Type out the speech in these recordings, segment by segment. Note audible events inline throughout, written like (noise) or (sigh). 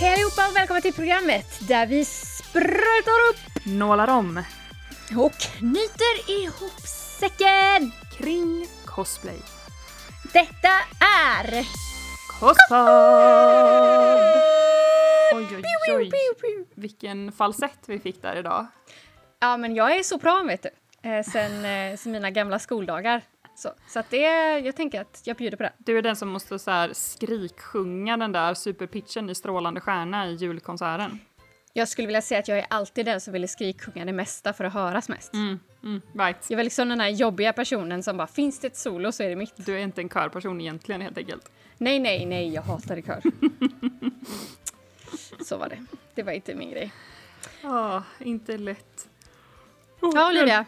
Hej allihopa och välkomna till programmet där vi sprutar upp Nålar om och knyter ihop säcken. kring cosplay. Detta är... Cosplay! Oj, oj, oj. Vilken falsett vi fick där idag. Ja, men jag är så bra vet du. Eh, sen, eh, sen mina gamla skoldagar. Så, så att det, jag tänker att jag bjuder på det. Du är den som måste så här skriksjunga den där superpitchen i Strålande stjärna i julkonserten. Jag skulle vilja säga att jag är alltid den som ville skriksjunga det mesta för att höras mest. Mm, mm, right. Jag var liksom den här jobbiga personen som bara, finns det ett solo så är det mitt. Du är inte en körperson egentligen helt enkelt. Nej, nej, nej, jag hatade kör. (laughs) så var det. Det var inte min grej. Ja, inte lätt. Ja, Olivia.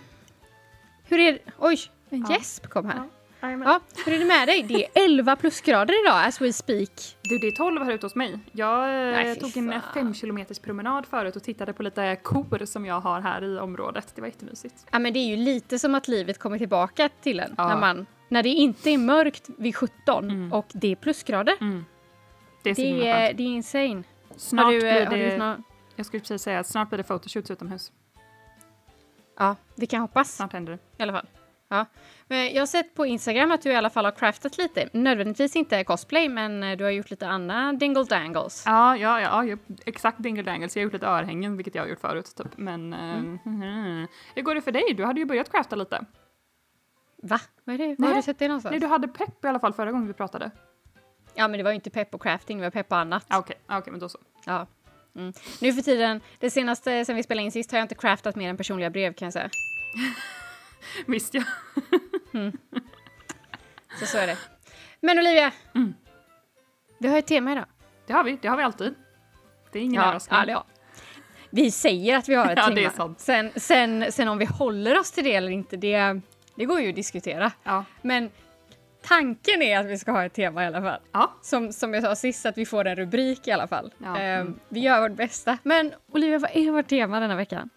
Hur är det? Oj, en Ja. gäsp kom här. Jajamän. Ja, hur är det med dig? Det är 11 plusgrader idag as we speak. Du, det är 12 här ute hos mig. Jag eh, Nej, tog en fan. fem kilometers promenad förut och tittade på lite kor som jag har här i området. Det var jättemysigt. Ja, men det är ju lite som att livet kommer tillbaka till en Ja. när man när det inte är mörkt vid 17 Mm. och det är plusgrader. Mm. Det är Det är, det är insane. Snart har du, blir eh, det, har du gjort nå- jag skulle precis säga att snart blir det photoshoots utomhus. Ja, vi kan hoppas Snart händer det. i alla fall. Ja. Men jag har sett på Instagram att du i alla fall har craftat lite. Nödvändigtvis inte cosplay, men eh, du har gjort lite andra dingle dangles. Ja, ja, ja, ja exakt dingle dangles. Jag har gjort lite örhängen, vilket jag har gjort förut. Typ. Men Mm. eh, (laughs) hur går det för dig? Du hade ju börjat crafta lite. Va? Vad är det? Var har du sett det någonstans? Nej, du hade pepp i alla fall förra gången vi pratade. Ja, men det var ju inte pepp på crafting, det var pepp på annat. Ah, Okej, ah, okej, men då så. Ja. Mm. Nu för tiden, det senaste sen vi spelade in sist har jag inte craftat mer än personliga brev kan jag säga. (laughs) (laughs) Visst ja. Så så är det. Men Olivia! Mm. Vi har ett tema idag. Det har vi, det har vi alltid. Det är ingen ja, överraskning. ja, det har. Vi säger att vi har ett (laughs) Ja, tema. det är sant. Sen, sen, sen om vi håller oss till det eller inte, det, det går ju att diskutera. Ja. Men tanken är att vi ska ha ett tema i alla fall. ja. Som, som jag sa sist, att vi får en rubrik i alla fall. Ja, Ehm, mm. Vi gör vårt bästa. Men Olivia, vad är vårt tema denna veckan?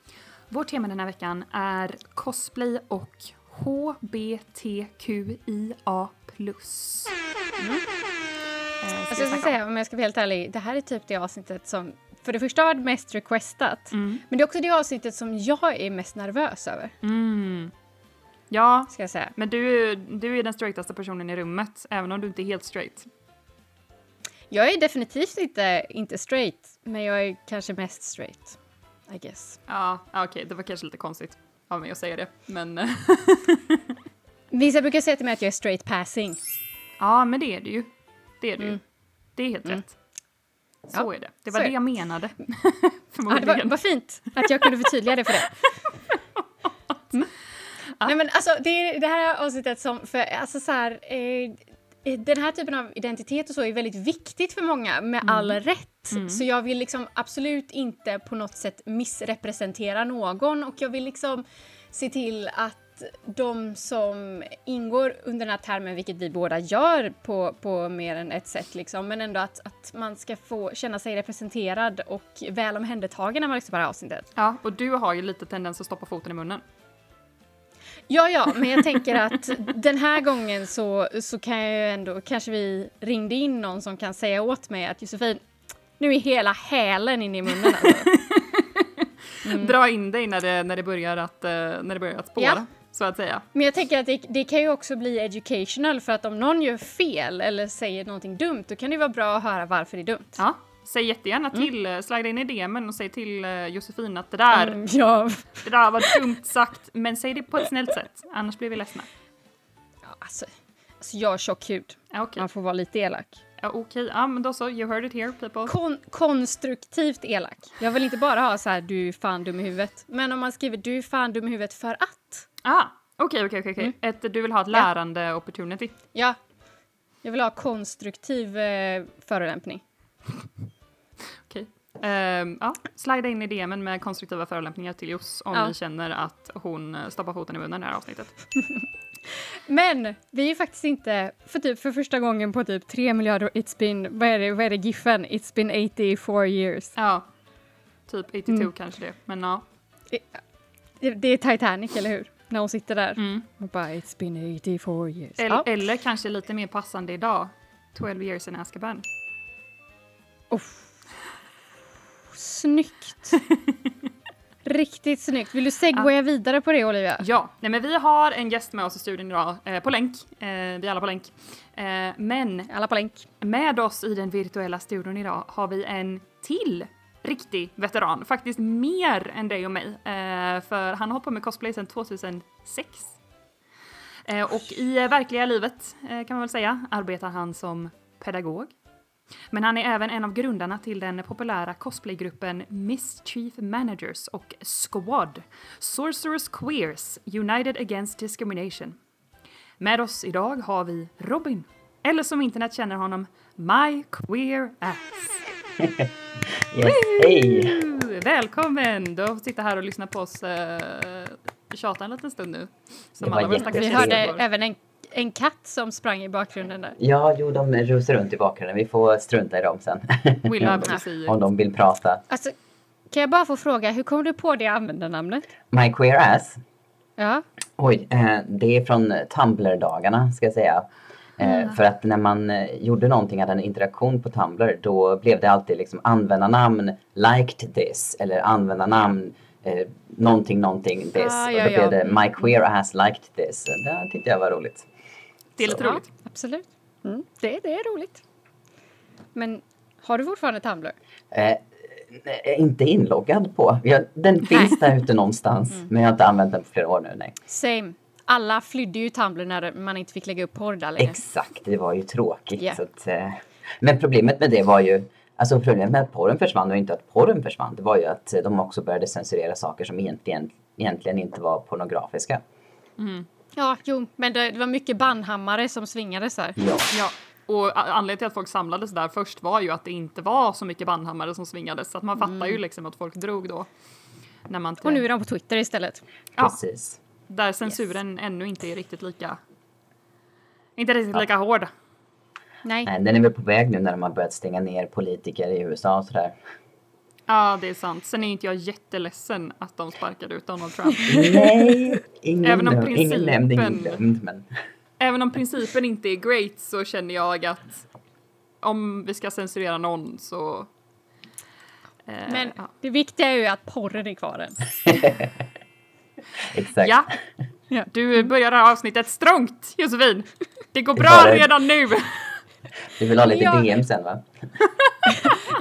Vårt tema den här veckan är cosplay och HBTQIA+. Mm. Alltså jag ska säga, om jag ska vara helt ärlig, det här är typ det avsnittet som för det första har varit mest requestat, Mm. men det är också det avsnittet som jag är mest nervös över, Mm. Ja, ska jag säga. men du, du är den straightaste personen i rummet, även om du inte är helt straight. Jag är definitivt inte, inte straight, men jag är kanske mest straight, I guess. Ja, ja, okej, det var kanske lite konstigt av mig att säga det, men (laughs) Vissa brukar säga till mig att jag är straight passing. ja, men det är det ju. Det är ju. Mm. Det är helt Mm. rätt. Så Ja, är det. Det var det jag menade. Ja, det Förmodligen. var, var fint att jag kunde förtydliga det för dig. (laughs) Mm. Nej, men alltså, det är det här avsnittet som, för alltså så här, eh, den här typen av identitet och så är väldigt viktigt för många, med all rätt. Mm. Så jag vill liksom absolut inte på något sätt missrepresentera någon och jag vill liksom se till att de som ingår under den här termen, vilket vi båda gör på, på mer än ett sätt, liksom, men ändå att, att man ska få känna sig representerad och väl omhändertagen när man lyssnar på det här avsnittet. Ja, och du har ju lite tendens att stoppa foten i munnen. Ja, ja, men jag tänker att den här gången så, så kan jag ju ändå, kanske vi ringde in någon som kan säga åt mig att Josefin, nu är hela hälen inne i munnen. Alltså. Mm. Dra in dig när det, när det börjar att, eh, när det börjar att spåra, Ja. så att säga. Men jag tänker att det, det kan ju också bli educational för att om någon gör fel eller säger någonting dumt då kan det vara bra att höra varför det är dumt. Ja, säg jättegärna till, mm. slida in i DMen och säg till eh, Josefin att det där, Mm, ja. (laughs) det där var dumt sagt, men säg det på ett snällt sätt, annars blir vi ledsna. ja alltså, alltså, jag har tjock hud. Ja, okej. Man får vara lite elak. Ja, okej. Ja, men då så, you heard it here people. Kon konstruktivt elak. Jag vill inte bara ha så här du är fan dum i huvudet. Men om man skriver du är fan dum i huvudet för att. Ah, okej, okej, okej. Mm. Du vill ha ett lärande opportunity. Ja. Jag vill ha konstruktiv eh, förolämpning. Ehm, ja, slida in i DMen med konstruktiva förolämpningar till Jos om Ja. ni känner att hon eh, stoppar foten i munnen i det här avsnittet. (laughs) Men vi är faktiskt inte, för typ för första gången på typ tre miljarder, it's been, vad är det, vad är det giffen? It's been 84 years. Ja, typ 82 Mm. kanske det, men ja. Det, det är Titanic, eller hur? När hon sitter där Mm. och bara it's been 84 years. Eller, Ja. eller kanske lite mer passande idag, 12 years in Azkaban. Uff. Snyggt! (laughs) Riktigt snyggt. Vill du segwaya vidare på det Olivia? Ja, nej men vi har en gäst med oss i studion idag, eh, på länk. Eh, vi alla på länk. Eh, men Alla på länk. med oss i den virtuella studion idag har vi en till riktig veteran. Faktiskt mer än dig och mig. Eh, för han har hållit på med cosplay sedan 2006. Eh, och i eh, verkliga livet, kan man väl säga, arbetar han som pedagog. Men han är även en av grundarna till den populära cosplaygruppen Mischief Managers och Squad, Sorcerers Queers United Against Discrimination. Med oss idag har vi Robin, eller som internet känner honom, My Queer Ass. (laughs) Yes, hej! Välkommen! Du har fått sitta här och lyssna på oss uh, tjata en liten stund nu. Var alla våra stackars Vi hörde även en, en katt som sprang i bakgrunden där. Ja, jo, de rusar runt i bakgrunden. Vi får strunta i dem sen. Will (laughs) to see Om de vill prata. Alltså, kan jag bara få fråga, hur kom du på det användarnamnet? My queer ass. Ja, Oj, eh, det är från Tumblr-dagarna ska jag säga. Eh, För att när man eh, gjorde någonting, hade en interaktion på Tumblr, då blev det alltid liksom användarnamn liked this eller användarnamn eh, någonting någonting this. Ah, och ja, då ja. blev det my queer ass liked this. Det tyckte jag var roligt. Det är lite ja roligt. absolut. Mm, det, det är roligt. Men har du fortfarande Tumblr? Eh, är inte inloggad på. Jag, den finns där ute någonstans, men jag har inte använt den på flera år nu. Nej. Same. Alla flydde ju Tumblr när man inte fick lägga upp porr där längre. Exakt, det var ju tråkigt. Så att, eh, men problemet med det var ju, alltså problemet med att porren försvann var inte att porren försvann, det var ju att de också började censurera saker som egentligen, egentligen inte var pornografiska. Ja, jo, men det, det var mycket bannhammare som svingades här. Ja, Ja, och anledningen till att folk samlades där först var ju att det inte var så mycket bandhammare som svingades. Så att man fattar ju liksom att folk drog då. När man Och nu är de på Twitter istället. Ja. precis. Där censuren ännu inte är riktigt lika... Inte riktigt lika hård. Nej. Nej, den är väl på väg nu när de har börjat stänga ner politiker i USA och sådär. Ja, det är sant. Sen är inte jag jätteledsen att de sparkade ut Donald Trump. (laughs) Nej, ingen, Även om nöm- ingen nämnd, ingen principen- glömd. Men Även om principen inte är great så känner jag att om vi ska censurera någon så... eh, Men ja. det viktiga är ju att porren är kvar än. (laughs) exakt. Ja, Ja. du börjar det här avsnittet strångt Josefin. Det går bra redan nu. Du vill ha lite Ja. DM sen va?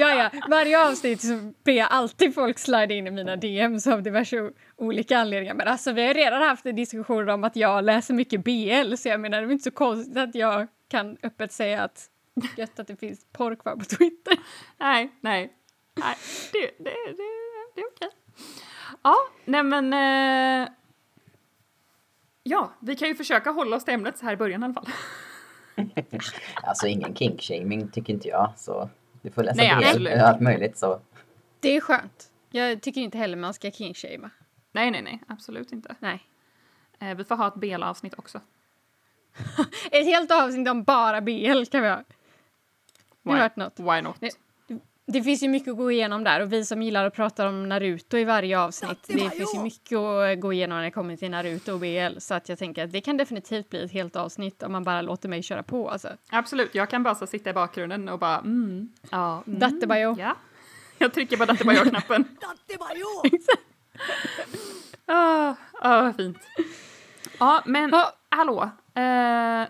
Ja, ja. Varje avsnitt så ber jag alltid folk slida in i mina DMs av diverse olika anledningar. Men alltså vi har redan haft en diskussion om att jag läser mycket BL så jag menar det är inte så konstigt att jag kan öppet säga att gött att det finns porr kvar på Twitter. Nej, nej. Nej, det, det, det, det är okej. Ja, nej men... Eh, ja, vi kan ju försöka hålla oss till ämnet så här i början i alla fall. Alltså ingen kinkshaming tycker inte jag. Så du får läsa Nej, och allt möjligt så. Det är skönt. Jag tycker inte heller man ska kingshamea. Nej, nej, nej, absolut inte. Nej. Eh, vi får ha ett BL-avsnitt också. (laughs) Ett helt avsnitt om bara BL kan vi ha. Har något? Why not? Det- finns ju mycket att gå igenom där och vi som gillar att prata om Naruto i varje avsnitt. Det finns ju mycket att gå igenom när det kommer till Naruto och BL så att jag tänker att det kan definitivt bli ett helt avsnitt om man bara låter mig köra på alltså. Absolut, jag kan bara så sitta i bakgrunden och bara mm, ja, mm, Dattebajo. ja. Jag trycker på Dattebajo-knappen. (laughs) (laughs) Ah, ah, vad fint. Ja, men Ja. hallå. Eh,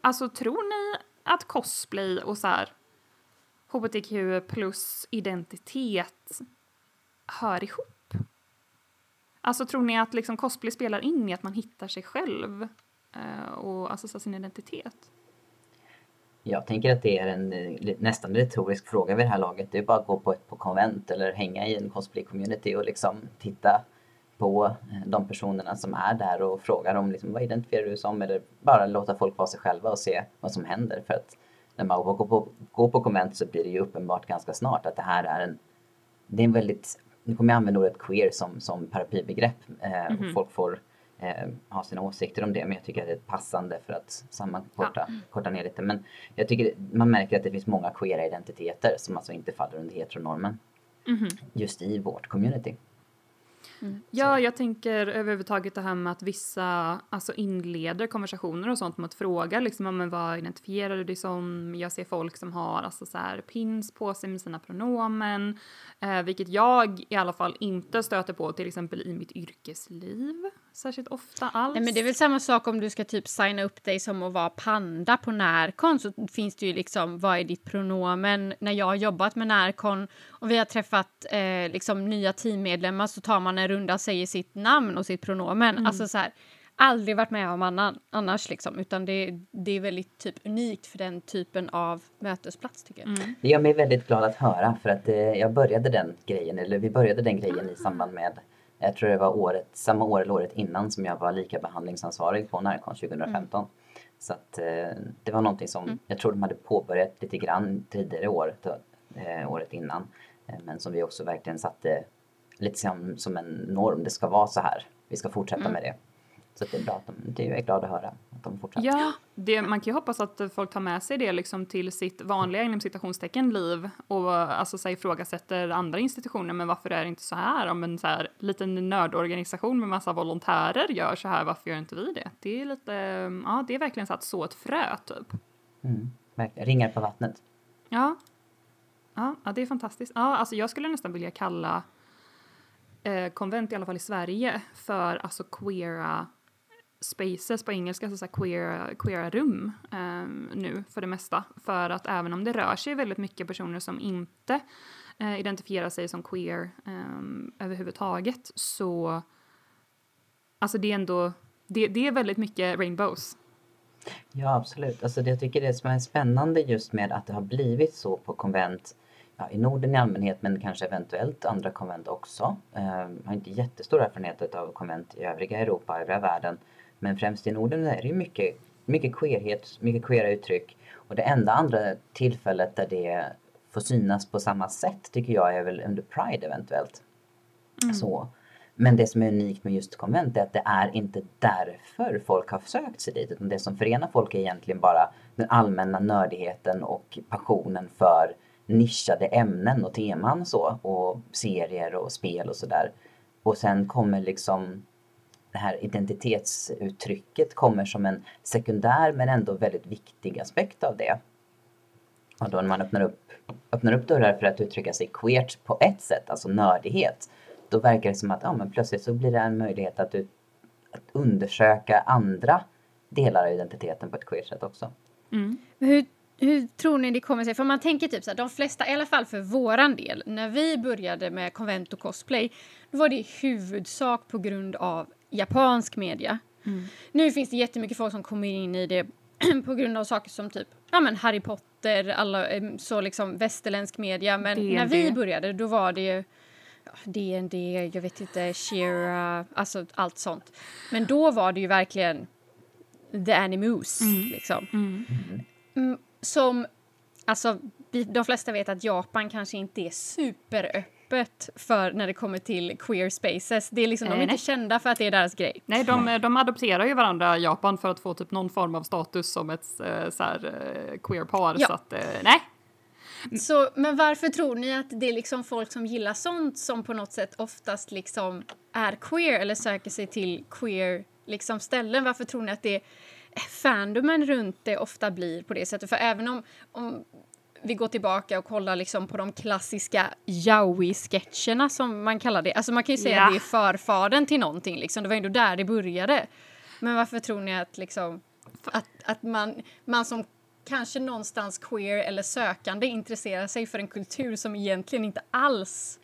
alltså, tror ni att cosplay och så här hbtq plus identitet hör ihop? Alltså, tror ni att liksom cosplay spelar in i att man hittar sig själv eh, och alltså sin identitet? Jag tänker att det är en eh, nästan retorisk fråga vid det här laget. Det är bara att gå på ett på konvent eller hänga i en cosplay-community och liksom titta på eh, de personerna som är där och fråga dem liksom, vad identifierar du som? Eller bara låta folk vara sig själva och se vad som händer. För att när man går på, går på konvent så blir det ju uppenbart ganska snart att det här är en det är en väldigt, nu kommer jag använda ordet queer som, som paraplybegrepp eh, och folk får eh, ha sina åsikter om det men jag tycker att det är passande för att sammankorta korta ner lite. Men jag tycker man märker att det finns många queera identiteter som alltså inte faller under heteronormen. Just i vårt community. Mm. Ja, jag tänker överhuvudtaget det här med att vissa alltså inleder konversationer och sånt med att fråga liksom, men vad identifierar du dig som? Jag ser folk som har alltså så här pins på sig med sina pronomen, eh, vilket jag i alla fall inte stöter på till exempel i mitt yrkesliv särskilt ofta alls. Nej, men det är väl samma sak om du ska typ signa upp dig som att vara panda på Närcon så finns det ju liksom vad är ditt pronomen? När jag har jobbat med Närcon och vi har träffat eh, liksom nya teammedlemmar så tar man en runda och säger sitt namn och sitt pronomen. Mm. Alltså så här, aldrig varit med om annan, annars liksom, utan det, det är väldigt typ unikt för den typen av mötesplats tycker jag. Mm. Det gör mig väldigt glad att höra för att eh, jag började den grejen, eller vi började den grejen i samband med jag tror det var året, samma år eller året innan som jag var lika behandlingsansvarig på Närcon 2015. Mm. Så att eh, det var någonting som mm. jag tror de hade påbörjat lite grann tidigare året, eh, året innan. Eh, men som vi också verkligen satte lite som, som en norm. Det ska vara så här. Vi ska fortsätta mm. med det. Så det är bra att de, det är jag glad att höra de fortsätter. Ja, det, man kan ju hoppas att folk tar med sig det liksom till sitt vanliga inom citationstecken liv och alltså så ifrågasätter andra institutioner. Men varför är det inte så här? Om en så här liten nördorganisation med massa volontärer gör så här, varför gör inte vi det? Det är lite, ja, det är verkligen så att så ett frö typ. Mm, verkligen. Ringar på vattnet. Ja. Ja, ja, det är fantastiskt. Ja, alltså jag skulle nästan vilja kalla eh, konvent, i alla fall i Sverige, för alltså queera spaces på engelska, alltså så queer, queera rum um, nu för det mesta. För att även om det rör sig väldigt mycket personer som inte uh, identifierar sig som queer um, överhuvudtaget så alltså det är ändå, det, det är väldigt mycket rainbows. Ja absolut, alltså det jag tycker det som är spännande just med att det har blivit så på konvent ja, i Norden i allmänhet men kanske eventuellt andra konvent också. Jag har inte jättestor erfarenhet av konvent i övriga Europa, övriga världen. Men främst i Norden är det mycket, mycket queerhet, mycket queera uttryck. Och det enda andra tillfället där det får synas på samma sätt tycker jag är väl under Pride eventuellt. Mm. Så. Men det som är unikt med just konvent är att det är inte därför folk har sökt sig dit. Utan det som förenar folk är egentligen bara den allmänna nördigheten och passionen för nischade ämnen och teman så. Och serier och spel och sådär. Och sen kommer liksom det här identitetsuttrycket kommer som en sekundär men ändå väldigt viktig aspekt av det. Och då när man öppnar upp, öppnar upp dörrar för att uttrycka sig queert på ett sätt, alltså nördighet, då verkar det som att ja, men plötsligt så blir det en möjlighet att, att undersöka andra delar av identiteten på ett queert sätt också. Mm. Hur, hur tror ni det kommer sig? För man tänker typ så här, de flesta, i alla fall för våran del, när vi började med konvent och cosplay, då var det i huvudsak på grund av japansk media. Mm. Nu finns det jättemycket folk som kommer in i det (clears throat) på grund av saker som typ ja, men Harry Potter, alla, så liksom västerländsk media. Men D när vi började då var det ju ja, DND, jag vet inte, Shira, alltså allt sånt. Men då var det ju verkligen the animus mm. liksom. Mm. mm. Som, alltså de flesta vet att Japan kanske inte är superöppen öppet för när det kommer till queer spaces. Det är liksom, de är inte kända för att det är deras grej. Nej, de, de adopterar ju varandra i Japan för att få typ någon form av status som ett äh, så här, äh, queer par. Ja. Så att, nej. Så, men varför tror ni att det är liksom folk som gillar sånt som på något sätt oftast liksom är queer eller söker sig till queer liksom ställen? Varför tror ni att det fandomen runt det ofta blir på det sättet? För även om, om vi går tillbaka och kollar liksom på de klassiska Yowie-sketcherna som man kallar det. Alltså man kan ju säga ja. att det är förfaden till någonting liksom. Det var ändå där det började. Men varför tror ni att liksom att, att man, man som kanske någonstans queer eller sökande intresserar sig för en kultur som egentligen inte alls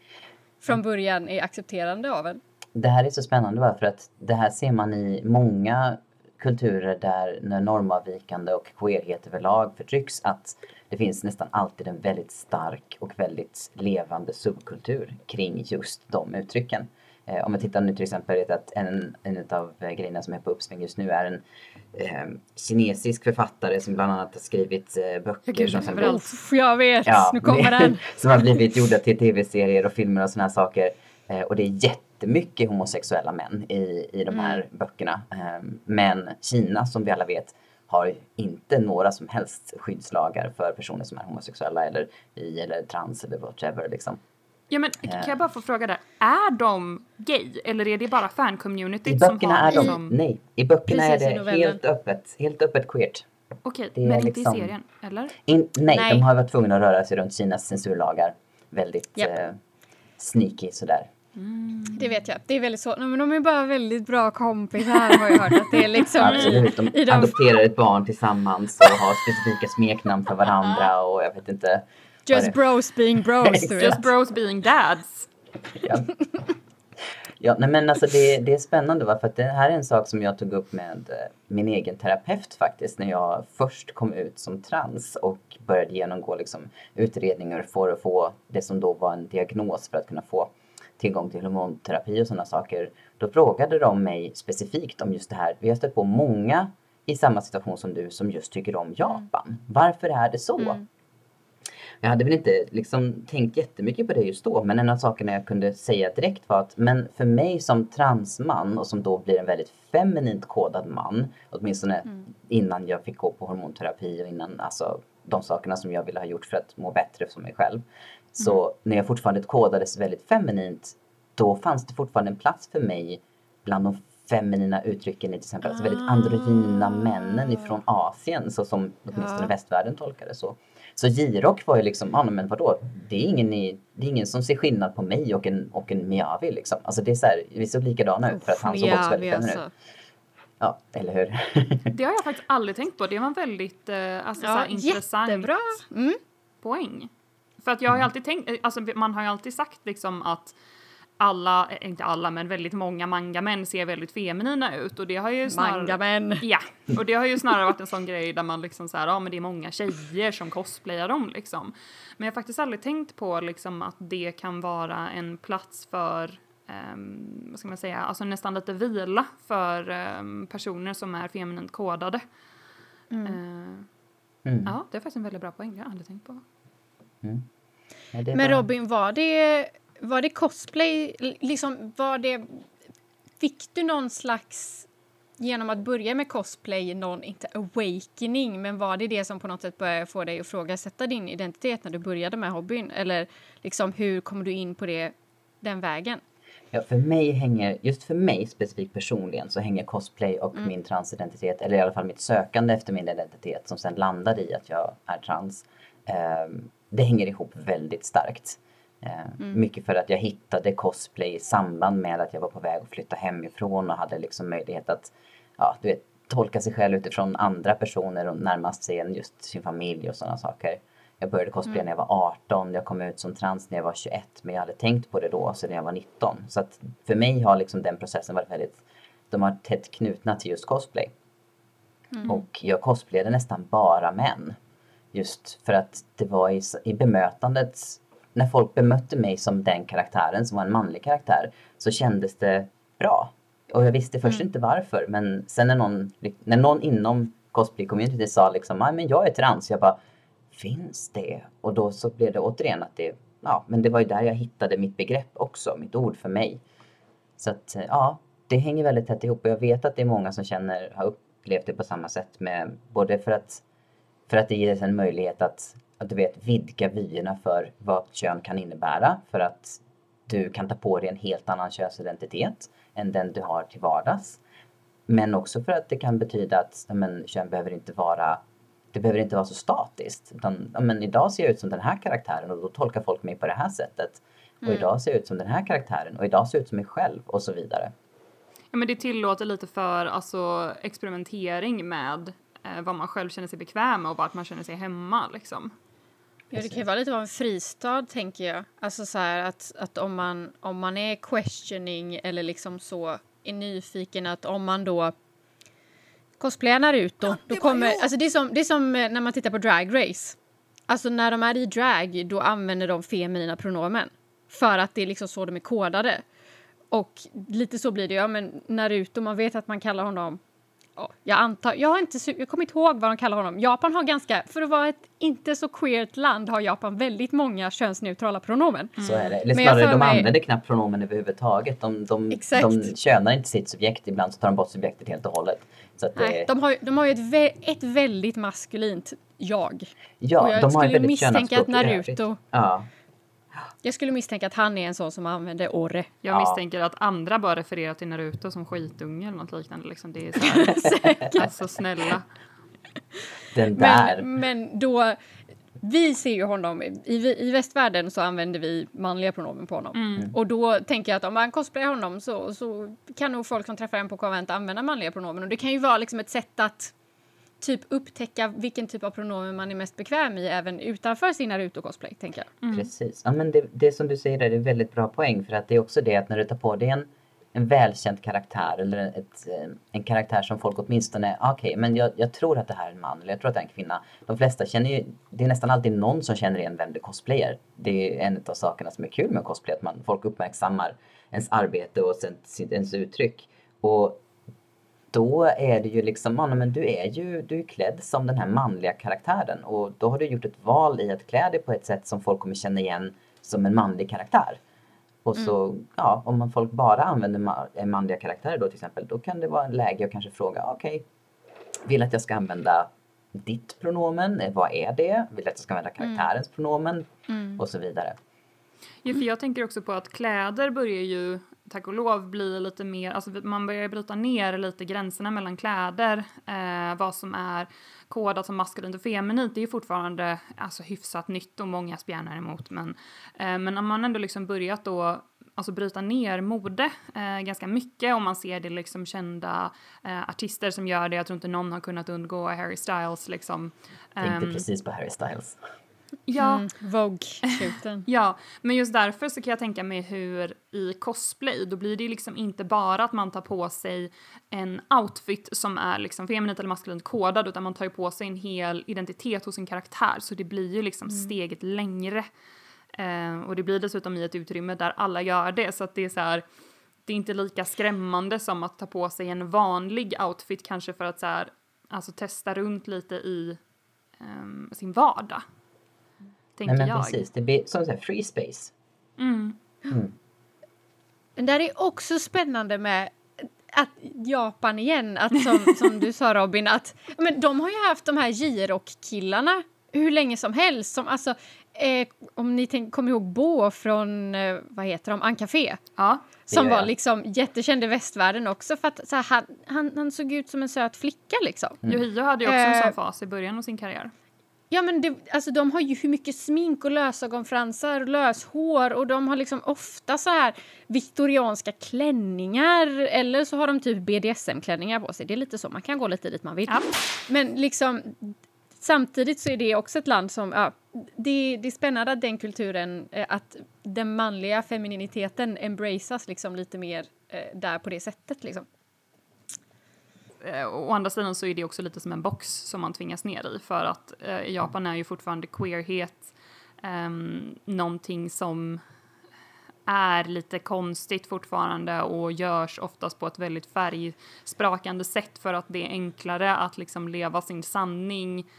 från början är accepterande av en? Det här är så spännande va? för att det här ser man i många kulturer där när normavvikande och queerhet överlag förtrycks att det finns nästan alltid en väldigt stark och väldigt levande subkultur kring just de uttrycken. Eh, om vi tittar nu till exempel, att en, en av grejerna som är på uppsving just nu är en eh, kinesisk författare som bland annat har skrivit eh, böcker som sen blivit, Jag vet, ja, nu kommer den! (laughs) som har blivit gjorda till tv-serier och filmer och sådana saker. Eh, och det är jättemycket homosexuella män i, i de här mm. böckerna. Eh, men Kina, som vi alla vet, har inte några som helst skyddslagar för personer som är homosexuella eller i eller trans eller whatever liksom. Ja men kan jag bara få fråga det, är de gay eller är det bara I fan-communityt som böckerna har är de, liksom... nej, i böckerna Precis, i är det helt öppet, helt öppet queert. Okej, är men inte liksom- i serien, eller? In, nej, Nej. de har varit tvungna att röra sig runt Kinas censurlagar. Väldigt Japp. eh, sneaky sådär. Det vet jag. Det är väldigt så. Nej, men de är bara väldigt bra kompisar har jag hört att det är liksom (laughs) Absolut, de i de adopterar ett barn tillsammans och har specifika smeknamn för varandra och jag vet inte. just bros being bros. (laughs) Just bros being dads. Ja. Ja, nej men alltså det, det är spännande va? för att det här är en sak som jag tog upp med eh, min egen terapeut faktiskt när jag först kom ut som trans och började genomgå liksom utredningar för att få det som då var en diagnos för att kunna få tillgång till hormonterapi och sådana saker. Då frågade de mig specifikt om just det här. Vi har stött på många i samma situation som du som just tycker om Japan. Varför är det så? Jag hade väl inte liksom tänkt jättemycket på det just då, men en av sakerna jag kunde säga direkt var att men för mig som transman och som då blir en väldigt feminint kodad man, åtminstone innan jag fick gå på hormonterapi och innan alltså de sakerna som jag ville ha gjort för att må bättre som mig själv. Så när jag fortfarande kodades väldigt feminint, då fanns det fortfarande en plats för mig bland de feminina uttrycken i till exempel alltså väldigt androgyna männen ifrån Asien så som åtminstone Ja. västvärlden tolkade så. Så J-rock var ju liksom, ja men vadå, det är ingen, i, det är ingen som ser skillnad på mig och en, och en Miyavi liksom. Alltså det är så här, vi såg likadana ut för att han såg också väldigt feminin ut. Ja, eller hur? Det har jag faktiskt aldrig tänkt på. Det var en väldigt eh, alltså, så Ja, här, intressant jättebra. Mm. poäng. För att jag har ju alltid tänkt, eh, alltså man har ju alltid sagt liksom att alla, eh, inte alla, men väldigt många manga-män ser väldigt feminina ut och det har ju snarare... Mangamän. Ja, och det har ju snarare varit en sån grej där man liksom så här, ja men det är många tjejer som cosplayar dem liksom. Men jag har faktiskt aldrig tänkt på liksom att det kan vara en plats för, ehm, vad ska man säga, alltså nästan lite vila för ehm, personer som är feminint kodade. Eh, Mm. Ja, det är faktiskt en väldigt bra poäng, det har jag aldrig tänkt på. Ja, Men bara- Robin, var det, var det cosplay, liksom var det, fick du någon slags, genom att börja med cosplay, någon, inte awakening, men var det det som på något sätt började få dig att ifrågasätta din identitet när du började med hobbyn? Eller liksom hur kom du in på det, den vägen? Ja, för mig hänger, just för mig specifikt personligen så hänger cosplay och min transidentitet, eller i alla fall mitt sökande efter min identitet som sen landade i att jag är trans. ehm, det hänger ihop väldigt starkt. Eh, Mycket för att jag hittade cosplay i samband med att jag var på väg att flytta hemifrån och hade liksom möjlighet att ja, du vet, tolka sig själv utifrån andra personer och närmast sig än just sin familj och sådana saker. Jag började cosplaya när jag var 18, jag kom ut som trans när jag var 21 men jag hade tänkt på det då sedan jag var 19. Så att för mig har liksom den processen varit väldigt, de har tätt knutna till just cosplay. Och jag cosplayade nästan bara män. Just för att det var i, i bemötandet, när folk bemötte mig som den karaktären som var en manlig karaktär så kändes det bra. Och jag visste först inte varför men sen när någon, när någon inom cosplay-community sa liksom "Nej, men jag är trans, jag bara finns det? Och då så blev det återigen att det, ja men det var ju där jag hittade mitt begrepp också, mitt ord för mig. Så att eh, ja, det hänger väldigt tätt ihop och jag vet att det är många som känner, har upplevt det på samma sätt med både för att, för att det ger en möjlighet att, att du vet vidga vyerna för vad kön kan innebära för att du kan ta på dig en helt annan könsidentitet än den du har till vardags. Men också för att det kan betyda att men, kön behöver inte vara det behöver inte vara så statiskt. Utan, men idag ser jag ut som den här karaktären och då tolkar folk mig på det här sättet. Och idag ser jag ut som den här karaktären och idag ser jag ut som mig själv och så vidare. Ja, men det tillåter lite för alltså, experimentering med eh, vad man själv känner sig bekväm med och vart man känner sig hemma liksom. Ja, det kan ju vara lite av en fristad, tänker jag. Alltså så här att, att om, man, om man är questioning eller liksom så är nyfiken att om man då cosplayar Naruto, då kommer... Alltså det är, som, det är som eh, när man tittar på Drag Race. Alltså när de är i drag, då använder de feminina pronomen. För att det är liksom så de är kodade. Och lite så blir det, ja men Naruto, man vet att man kallar honom Ja, jag antar, jag har inte, jag kommer inte ihåg vad de kallar honom. Japan har ganska, för att vara ett inte så queert land har Japan väldigt många könsneutrala pronomen. Så är det. Eller snarare, de mig- använder knappt pronomen överhuvudtaget. De, de, Exakt. de könar inte sitt subjekt. Ibland så tar de bort subjektet helt och hållet. Så att Nej, det, de har, de har ju ett, ett väldigt maskulint jag. ja, och jag de skulle misstänka att. Naruto- Ja, Jag skulle misstänka att han är en sån som använder orre. Jag Ja. misstänker att andra bara refererar till Naruto som skitunge eller något liknande. Liksom. Det är så (laughs) här, alltså snälla. Den där. Men, men då, vi ser ju honom, i, i västvärlden så använder vi manliga pronomen på honom. Och då tänker jag att om man cosplayar honom så, så kan nog folk som träffar en på konvent använda manliga pronomen. Och det kan ju vara liksom ett sätt att typ upptäcka vilken typ av pronomen man är mest bekväm i även utanför sin Naruto-cosplay, tänker jag. Precis. Ja, men det, det som du säger där är väldigt bra poäng för att det är också det att när du tar på dig en, en välkänd karaktär eller ett, eh, en karaktär som folk åtminstone, ah, okej men jag, jag tror att det här är en man eller jag tror att det är en kvinna. De flesta känner ju, det är nästan alltid någon som känner igen vem du cosplayar. Det är en av sakerna som är kul med cosplay, att man, folk uppmärksammar ens arbete och sen sitt- ens uttryck. Och då är det ju liksom, ja, men du är ju du är klädd som den här manliga karaktären och då har du gjort ett val i att klä dig på ett sätt som folk kommer känna igen som en manlig karaktär. Och så, ja, om man folk bara använder eh, manliga karaktärer då till exempel, då kan det vara en läge att kanske fråga, okej, vill att jag ska använda ditt pronomen? Eh, Vad är det? Vill att jag ska använda karaktärens pronomen? Och så vidare. Ja, för jag tänker också på att kläder börjar ju tack och lov bli lite mer, alltså man börjar bryta ner lite gränserna mellan kläder, eh, vad som är kodat som maskulint och feminint, det är ju fortfarande alltså hyfsat nytt och många spjärnar emot, men, eh, men om man ändå liksom börjat då alltså bryta ner mode eh, ganska mycket och man ser det liksom kända eh, artister som gör det. Jag tror inte någon har kunnat undgå Harry Styles liksom. Tänkte Ehm, precis på Harry Styles. Ja, Mm, Vogue-shooten. (laughs) Ja, men just därför så kan jag tänka mig hur i cosplay, då blir det liksom inte bara att man tar på sig en outfit som är liksom feminint eller maskulint kodad, utan man tar ju på sig en hel identitet hos en karaktär, så det blir ju liksom steget längre. Eh, och det blir dessutom i ett utrymme där alla gör det, så att det är så här, det är inte lika skrämmande som att ta på sig en vanlig outfit kanske för att så här, alltså testa runt lite i ehm, sin vardag. Tänker Nej men jag. precis, det blir som sagt free space. Mm. Men där är också spännande med att Japan igen, att som, (laughs) som du sa Robin, att men de har ju haft de här J-rock-killarna hur länge som helst. Som, alltså, eh, om ni tänk, kommer ihåg Bo från, eh, vad heter de, Ancafé. Ja. Som var liksom jättekänd i västvärlden också för att så här, han, han, han såg ut som en söt flicka liksom. Yohio hade ju också en Eh, sån fas i början av sin karriär. Ja men det, alltså de har ju hur mycket smink och lösögonfransar och löshår och de har liksom ofta så här viktorianska klänningar eller så har de typ BDSM-klänningar på sig. Det är lite så, man kan gå lite dit man vill. Ja. Men liksom samtidigt så är det också ett land som, ja, det, det är spännande att den kulturen, eh, att den manliga femininiteten embraceas liksom lite mer eh, där på det sättet liksom. Eh, Å andra sidan så är det också lite som en box som man tvingas ner i för att eh, i Japan är ju fortfarande queerhet eh, någonting som är lite konstigt fortfarande och görs oftast på ett väldigt färgsprakande sätt för att det är enklare att liksom leva sin sanning,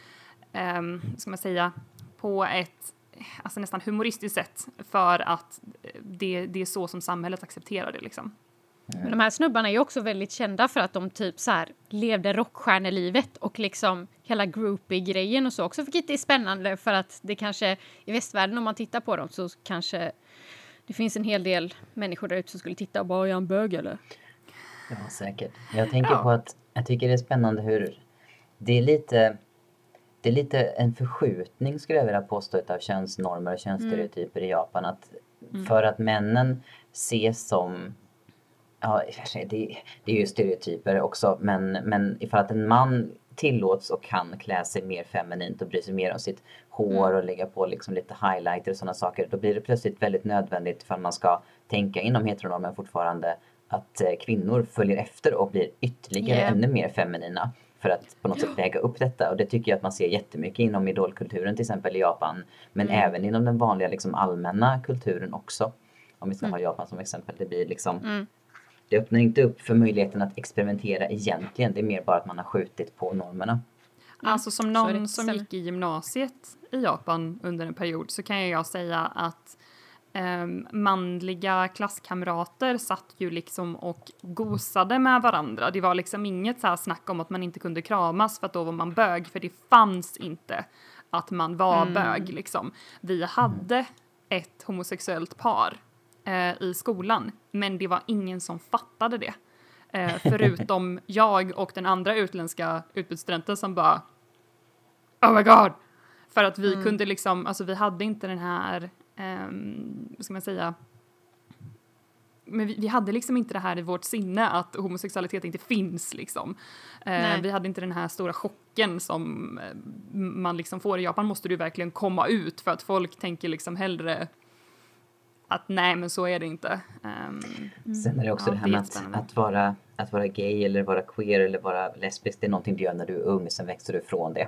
eh, ska man säga, på ett alltså nästan humoristiskt sätt för att eh, det, det är så som samhället accepterar det liksom. Men de här snubbarna är ju också väldigt kända för att de typ så här levde rockstjärnelivet och liksom hela groupie-grejen och så också, vilket är spännande för att det kanske i västvärlden om man tittar på dem så kanske det finns en hel del människor där ute som skulle titta och bara, är han bög eller? Ja, säkert. Jag tänker Ja. på att jag tycker det är spännande hur det är lite det är lite en förskjutning skulle jag vilja påstå av könsnormer och könsstereotyper i Japan. Att För att männen ses som Ja, i och för det, det är ju stereotyper också men, men ifall att en man tillåts och kan klä sig mer feminint och bry sig mer om sitt hår och lägga på liksom lite highlighter och sådana saker. Då blir det plötsligt väldigt nödvändigt för man ska tänka inom heteronormen fortfarande att eh, kvinnor följer efter och blir ytterligare Yeah. ännu mer feminina för att på något sätt väga upp detta. Och det tycker jag att man ser jättemycket inom idolkulturen till exempel i Japan. Men även inom den vanliga liksom allmänna kulturen också. Om vi ska ha Japan som exempel. Det blir liksom det öppnar inte upp för möjligheten att experimentera egentligen. Det är mer bara att man har skjutit på normerna. Alltså som någon som gick i gymnasiet i Japan under en period så kan jag säga att ehm, manliga klasskamrater satt ju liksom och gosade med varandra. Det var liksom inget så här snack om att man inte kunde kramas för att då var man bög, för det fanns inte att man var bög liksom. Vi hade ett homosexuellt par eh, i skolan, men det var ingen som fattade det. Eh, förutom (laughs) jag och den andra utländska utbytesstudenten som bara Oh my god! För att vi Mm. kunde liksom, alltså vi hade inte den här, um, vad ska man säga, men vi, vi hade liksom inte det här i vårt sinne att homosexualitet inte finns liksom. Eh, vi hade inte den här stora chocken som eh, man liksom får i Japan måste du verkligen komma ut för att folk tänker liksom hellre att nej men så är det inte. Ehm, Sen är det också Ja, det här med att, att, vara, att vara gay eller vara queer eller vara lesbisk. Det är någonting du gör när du är ung, sen växer du ifrån det.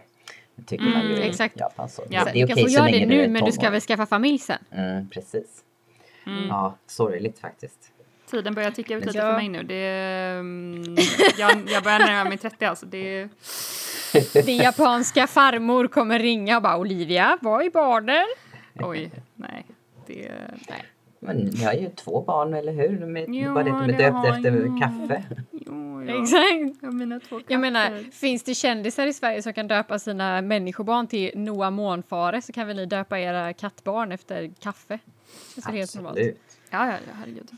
Det tycker man ju Mm, i exakt. Japan. Så. Ja. Det du är okej få så länge det du är nu, men du ska väl skaffa familj sen? Mm, precis. mm. Ja, sorgligt faktiskt. Tiden börjar ticka ut lite Ja. för mig nu. Det, mm, jag, jag börjar närma mig 30 alltså. Det, (laughs) Din japanska farmor kommer ringa och bara Olivia, var är barnen? oj, nej. Det, nej. Men ni har ju två barn, eller hur? Med, Jo, bara de är det döpt har efter jag. kaffe. Jo, ja. Exakt. Ja, mina två. Jag menar, finns det kändisar i Sverige som kan döpa sina människobarn till Noah Månfare så kan väl ni döpa era kattbarn efter kaffe? Det är helt normalt. Ja, ja, ja, herregud.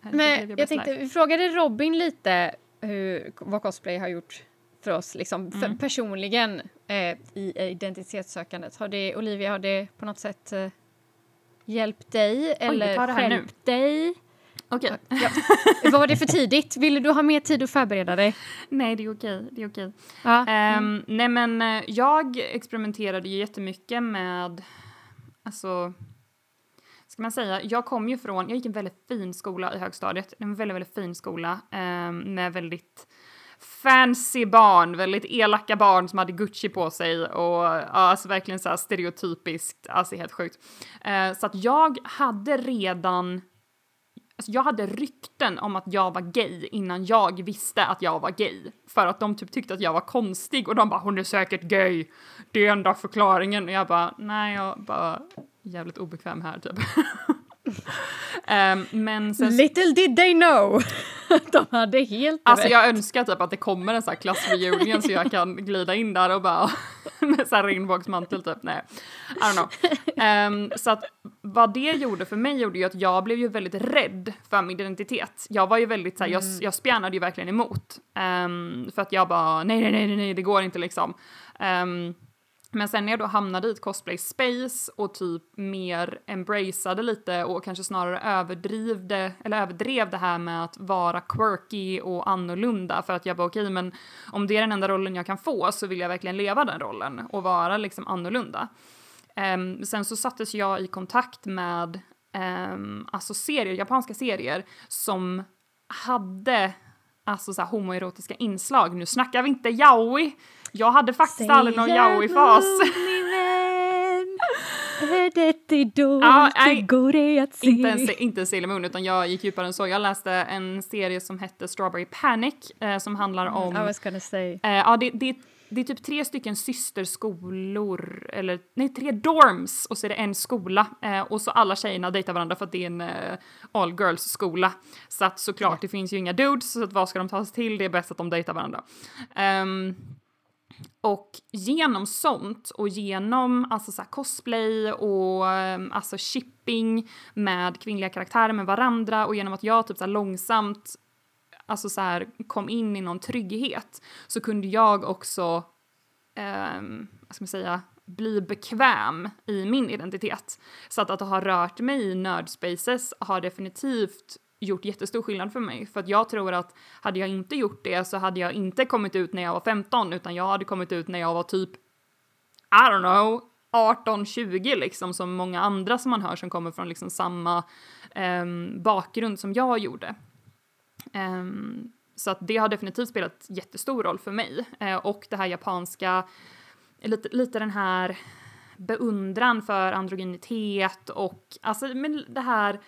herregud det är Men jag bästa tänkte, vi frågade Robin lite hur, vad cosplay har gjort för oss liksom, för Mm. personligen eh, i identitetssökandet. Har det, Olivia, har det på något sätt eh, hjälpt dig eller stjälpt dig? Okej. Ja. Var det för tidigt? Ville du ha mer tid att förbereda dig? Nej, det är okej. Det är okej. Ja. Ehm, nej, men eh, jag experimenterade ju jättemycket med, alltså, ska man säga, jag kom ju från, jag gick en väldigt fin skola i högstadiet, en väldigt, väldigt fin skola ehm, med väldigt fancy barn, väldigt elaka barn som hade Gucci på sig och ja, alltså verkligen så här stereotypiskt, alltså helt sjukt. Eh, så att jag hade redan Alltså jag hade rykten om att jag var gay innan jag visste att jag var gay. För att de typ tyckte att jag var konstig och de bara hon är säkert gay. Det är enda förklaringen. Och jag bara nej jag är bara jävligt obekväm här typ. (laughs) Ehm, men sen Little did they know! De hade helt Alltså rätt. jag önskar typ att det kommer en sån här klassreunion så jag kan glida in där och bara (laughs) med så här regnbågsmantel typ. Nej, I don't know. Ehm, så att vad det gjorde för mig gjorde ju att jag blev ju väldigt rädd för min identitet. Jag var ju väldigt så här, jag, jag spjärnade ju verkligen emot. Ehm, för att jag bara nej, nej, nej, nej, det går inte liksom. Ehm, men sen när jag då hamnade i ett cosplay space och typ mer embraceade lite och kanske snarare överdrivde, eller överdrev det här med att vara quirky och annorlunda för att jag bara okej men om det är den enda rollen jag kan få så vill jag verkligen leva den rollen och vara liksom annorlunda. Um, sen så sattes jag i kontakt med um, alltså serier, japanska serier som hade alltså så här homoerotiska inslag. Nu snackar vi inte yaoi. Jag hade faktiskt aldrig någon yaoi-fas. Är det idolt, (laughs) Ja, det nej. går det att se. Inte en, inte en Sailor Moon, utan jag gick djupare än så. Jag läste en serie som hette Strawberry Panic, eh, som handlar om... I was gonna say. Eh, ja, det, det, det är typ tre stycken systerskolor, eller nej, tre dorms och så är det en skola. Eh, och så alla tjejerna dejtar varandra för att det är en eh, all girls skola. Så att såklart, det finns ju inga dudes, så att vad ska de ta sig till? Det är bäst att de dejtar varandra. Ehm, och genom sånt och genom alltså så här cosplay och ehm, alltså shipping med kvinnliga karaktärer med varandra och genom att jag typ så här långsamt alltså så här kom in i någon trygghet så kunde jag också eh, vad ska man säga bli bekväm i min identitet. Så att, att ha rört mig i nördspaces har definitivt gjort jättestor skillnad för mig. För att jag tror att hade jag inte gjort det så hade jag inte kommit ut när jag var 15 utan jag hade kommit ut när jag var typ, I don't know, 18-20 liksom som många andra som man hör som kommer från liksom samma um, bakgrund som jag gjorde. Um, så att det har definitivt spelat jättestor roll för mig. Uh, och det här japanska, lite, lite den här beundran för androgynitet och alltså men det här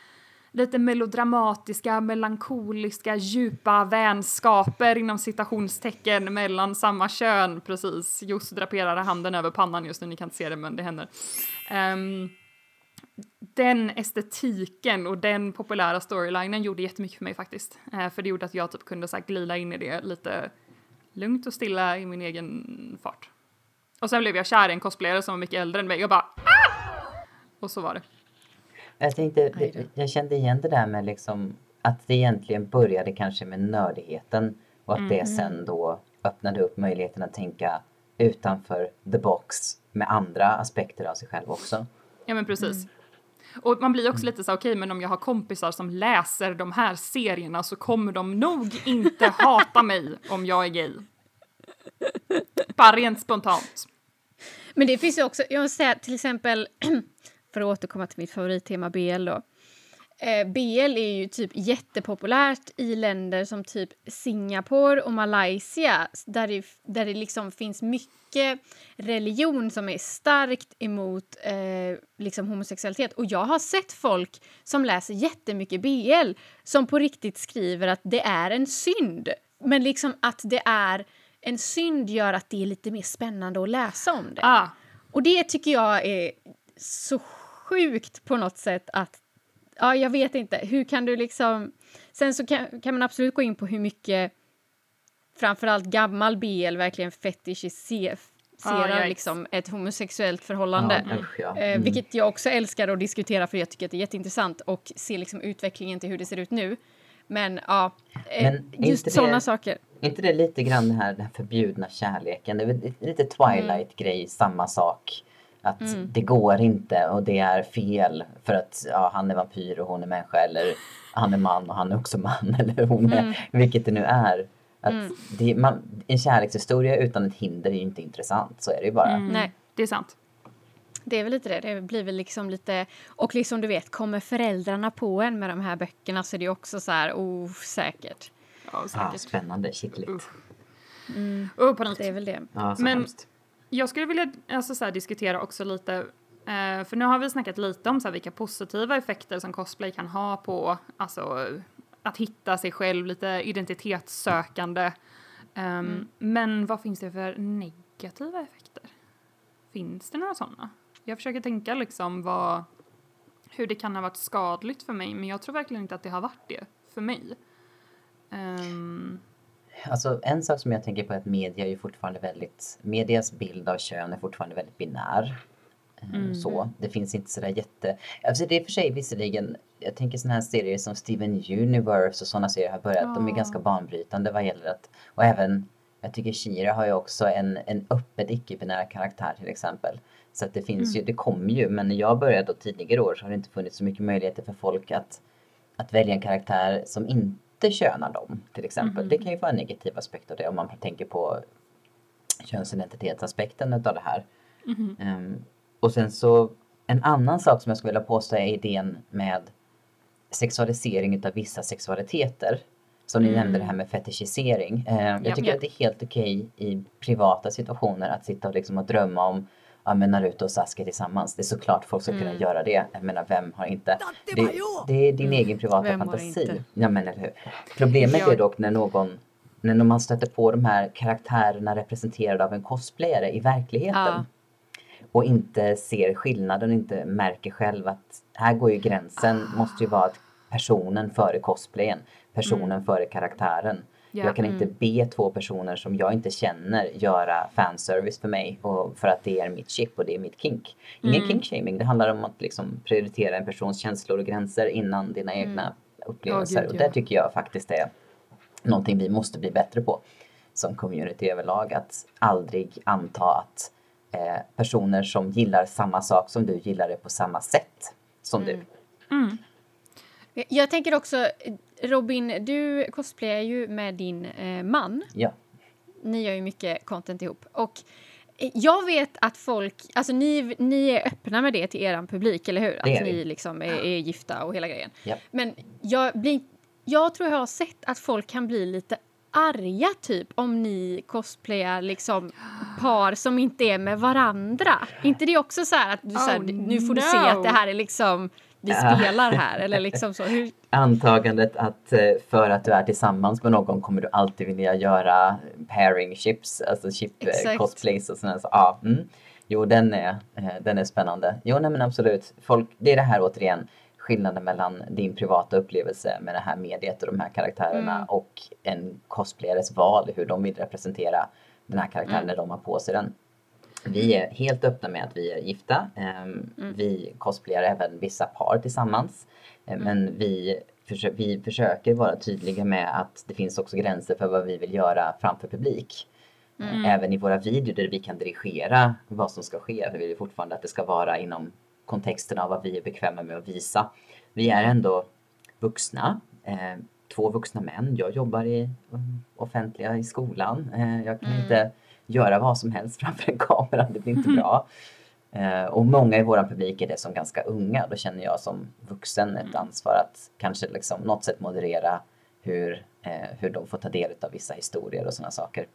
lite melodramatiska, melankoliska, djupa vänskaper inom citationstecken mellan samma kön, precis. Just draperade handen över pannan just nu, ni kan inte se det men det händer. Um, den estetiken och den populära storylinen gjorde jättemycket för mig faktiskt. Uh, för det gjorde att jag typ kunde så här, glida in i det lite lugnt och stilla i min egen fart. Och sen blev jag kär i en cosplayare som var mycket äldre än mig och bara ah! Och så var det. Jag tänkte, jag kände igen det där med liksom att det egentligen började kanske med nördigheten och att Mm. det sen då öppnade upp möjligheten att tänka utanför the box med andra aspekter av sig själv också. Ja men precis. Och man blir också lite så okej men om jag har kompisar som läser de här serierna så kommer de nog inte (laughs) hata mig om jag är gay. Bara rent spontant. Men det finns ju också, jag måste säga till exempel, (clears throat) för att återkomma till mitt favorittema BL då. Eh, BL är ju typ jättepopulärt i länder som typ Singapore och Malaysia där det, där det liksom finns mycket religion som är starkt emot eh, liksom homosexualitet. Och jag har sett folk som läser jättemycket BL som på riktigt skriver att det är en synd. Men liksom att det är en synd gör att det är lite mer spännande att läsa om det. Ah, Och det tycker jag är så sjukt på något sätt att... Ja, jag vet inte. Hur kan du liksom... Sen så kan, kan man absolut gå in på hur mycket framförallt gammal BL verkligen fetischiserar Ah, liksom ett homosexuellt förhållande. Ja, usch, ja. Eh, Mm. vilket jag också älskar att diskutera för jag tycker att det är jätteintressant och se liksom utvecklingen till hur det ser ut nu. Men ja, eh, Men just sådana saker. Är inte det lite grann den här, den här förbjudna kärleken? Det är lite Twilight-grej, samma sak. Att Mm. det går inte och det är fel för att ja, han är vampyr och hon är människa eller han är man och han är också man (laughs) eller hon är, Mm. vilket det nu är. Att det, man, en kärlekshistoria utan ett hinder är ju inte intressant, så är det ju bara. mm, Nej. det är sant. Det är väl lite det. Det blir väl liksom lite... Och liksom du vet, kommer föräldrarna på en med de här böckerna så är det också så här osäkert. Ja, Ah, säkert. spännande, kittligt. Usch. Oh, panik. Det är väl det. Ja, så Men- hemskt. Jag skulle vilja alltså, så här, diskutera också lite, eh, för nu har vi snackat lite om så här, vilka positiva effekter som cosplay kan ha på alltså, att hitta sig själv, lite identitetssökande. Ehm, Men vad finns det för negativa effekter? Finns det några sådana? Jag försöker tänka liksom vad, hur det kan ha varit skadligt för mig, men jag tror verkligen inte att det har varit det för mig. Ehm, Alltså en sak som jag tänker på är att media är ju fortfarande väldigt, medias bild av kön är fortfarande väldigt binär. Eh, Så, det finns inte sådär jätte, alltså det är för sig visserligen, jag tänker sådana här serier som Steven Universe och sådana serier har börjat, de är ganska banbrytande vad gäller att, och även, jag tycker Shira har ju också en, en öppet icke-binär karaktär till exempel. Så att det finns ju, det kommer ju, men när jag började då tidigare år så har det inte funnits så mycket möjligheter för folk att att välja en karaktär som inte könar dem till exempel. Det kan ju vara en negativ aspekt av det om man tänker på könsidentitetsaspekten av det här. Ehm, och sen så en annan sak som jag skulle vilja påstå är idén med sexualisering utav vissa sexualiteter. Som ni nämnde det här med fetischisering. Ehm, jag Ja. tycker Ja. att det är helt okej i privata situationer att sitta och, liksom och drömma om ja, men Naruto och Sasuke tillsammans. Det är såklart folk ska kunna göra det. Jag menar, vem har inte? Det, det är din egen privata Vem fantasi. Ja, men eller hur. Problemet Jag- är dock när någon när man stöter på de här karaktärerna representerade av en cosplayare i verkligheten Ja. och inte ser skillnaden, inte märker själv att här går ju gränsen, måste ju vara att personen före cosplayen, personen före karaktären. Ja. Jag kan inte be två personer som jag inte känner göra fanservice för mig och för att det är mitt chip och det är mitt kink. Ingen kinkshaming, det handlar om att liksom prioritera en persons känslor och gränser innan dina egna upplevelser. gud, och där tycker jag faktiskt är någonting vi måste bli bättre på som community överlag. Att aldrig anta att eh, personer som gillar samma sak som du gillar det på samma sätt som du. Jag tänker också, Robin, du cosplayar ju med din eh, man. Ja. Ni gör ju mycket content ihop. Och eh, jag vet att folk, alltså ni, ni är öppna med det till er publik, eller hur? Det Att är vi. ni liksom är, är gifta och hela grejen. Japp. Men jag, blir, jag tror jag har sett att folk kan bli lite arga typ om ni cosplayar liksom par som inte är med varandra. inte det också så här att du, så här, Oh, nu får du no. se att det här är liksom vi spelar här eller liksom så. Hur, Antagandet att eh, för att du är tillsammans med någon kommer du alltid vilja göra pairing chips, alltså chip eh, Exakt. cosplays och sådär. Så, ja, mm. Jo, den är, eh, den är spännande. Jo, nej men absolut. Folk, det är det här återigen, skillnaden mellan din privata upplevelse med det här mediet och de här karaktärerna och en cosplayares val, hur de vill representera den här karaktären när de har på sig den. Vi är helt öppna med att vi är gifta. Mm. Vi cosplayar även vissa par tillsammans. Mm. Men vi, försö vi försöker vara tydliga med att det finns också gränser för vad vi vill göra framför publik. Mm. Även i våra videor där vi kan dirigera vad som ska ske så vill vi fortfarande att det ska vara inom kontexten av vad vi är bekväma med att visa. Vi är ändå vuxna, eh, två vuxna män. Jag jobbar i um, offentliga i skolan. Eh, jag kan mm. inte göra vad som helst framför en kamera, det blir inte bra. Eh, och många i vår publik är det som ganska unga. Då känner jag som vuxen ett mm. ansvar att kanske liksom något sätt moderera hur, eh, hur de får ta del av vissa historier och sådana saker.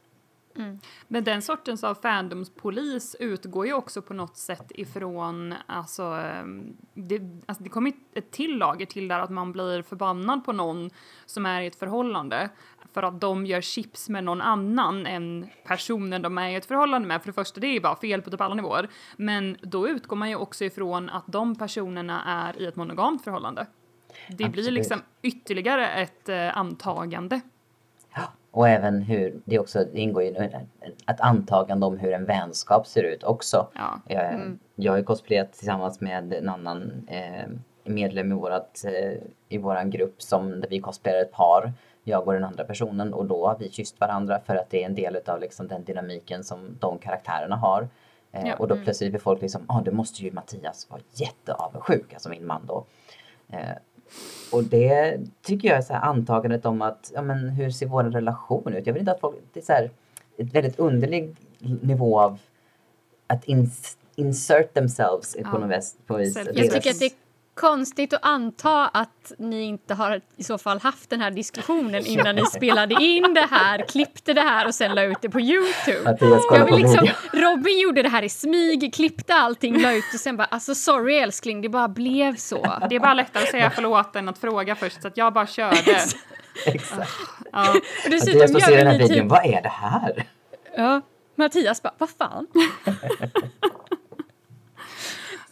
Mm. Men den sortens av fandomspolis utgår ju också på något sätt ifrån, alltså, ehm, det, alltså det kommer ett till lager till där att man blir förbannad på någon som är i ett förhållande för att de gör chips med någon annan än personen de är i ett förhållande med. För det första, det är ju bara fel på typ alla nivåer. Men då utgår man ju också ifrån att de personerna är i ett monogamt förhållande. Det Absolut. blir liksom ytterligare ett eh, antagande. Och även hur, det också det ingår ju ett antagande om hur en vänskap ser ut också. Ja. Jag, mm. jag har ju cosplayat tillsammans med en annan eh, medlem i, vårat, eh, i våran grupp som där vi cosplayar ett par. Jag och den andra personen och då har vi kysst varandra för att det är en del av liksom den dynamiken som de karaktärerna har. Eh, ja. Och då mm. plötsligt blir folk liksom, ja ah, då måste ju Mattias vara jätteavundsjuk, alltså min man då. Eh, och det tycker jag är så här antagandet om att, ja men hur ser vår relation ut? Jag vill inte att folk, det är så här ett väldigt underlig nivå av att ins, insert themselves ja. på något vis. Jag tycker att det är konstigt att anta att ni inte har i så fall haft den här diskussionen innan ni (laughs) spelade in det här, klippte det här och sen la ut det på Youtube. Jag vill liksom, Robin gjorde det här i smyg, klippte allting, la ut och sen bara alltså sorry älskling, det bara blev så. Det är bara lättare att säga (laughs) förlåt än att fråga först så att jag bara körde. (laughs) Exakt. Ja. Och dessutom Mattias får se den här videon, typ... vad är det här? Ja, Mattias bara, vad fan?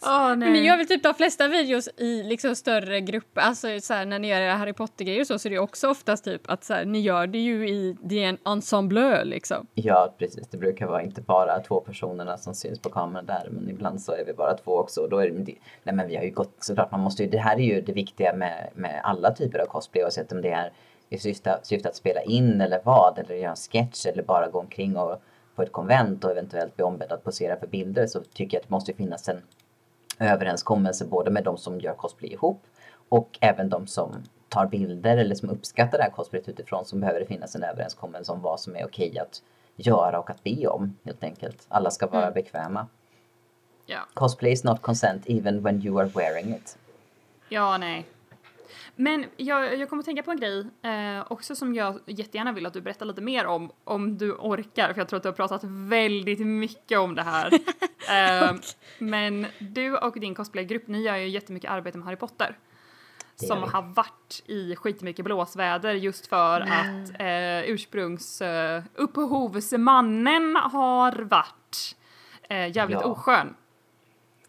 Oh, Men ni gör väl typ de flesta videos i liksom större grupper, alltså så här, när ni gör Harry Potter-grejer så, så är det också oftast typ att så här, ni gör det ju i, det är en ensemble liksom. Ja precis, det brukar vara inte bara två personerna som syns på kameran där, men ibland så är vi bara två också och då är det, nej men vi har ju gått, såklart man måste ju, det här är ju det viktiga med, med alla typer av cosplay oavsett om det är i syfte, syfte att spela in eller vad, eller göra en sketch eller bara gå omkring och på ett konvent och eventuellt bli ombedd att posera för bilder så tycker jag att det måste finnas en överenskommelse både med de som gör cosplay ihop och även de som tar bilder eller som uppskattar det här cosplayet utifrån så behöver det finnas en överenskommelse om vad som är okej att göra och att be om helt enkelt. Alla ska vara mm. bekväma. Ja. Cosplay is not consent even when you are wearing it. Ja, nej. Men jag, jag kommer att tänka på en grej eh, också som jag jättegärna vill att du berättar lite mer om, om du orkar, för jag tror att du har pratat väldigt mycket om det här. (laughs) eh, men du och din cosplaygrupp, ni gör ju jättemycket arbete med Harry Potter. Som har varit i skitmycket blåsväder just för mm. att eh, ursprungsupphovsmannen uh, har varit eh, jävligt ja. oskön.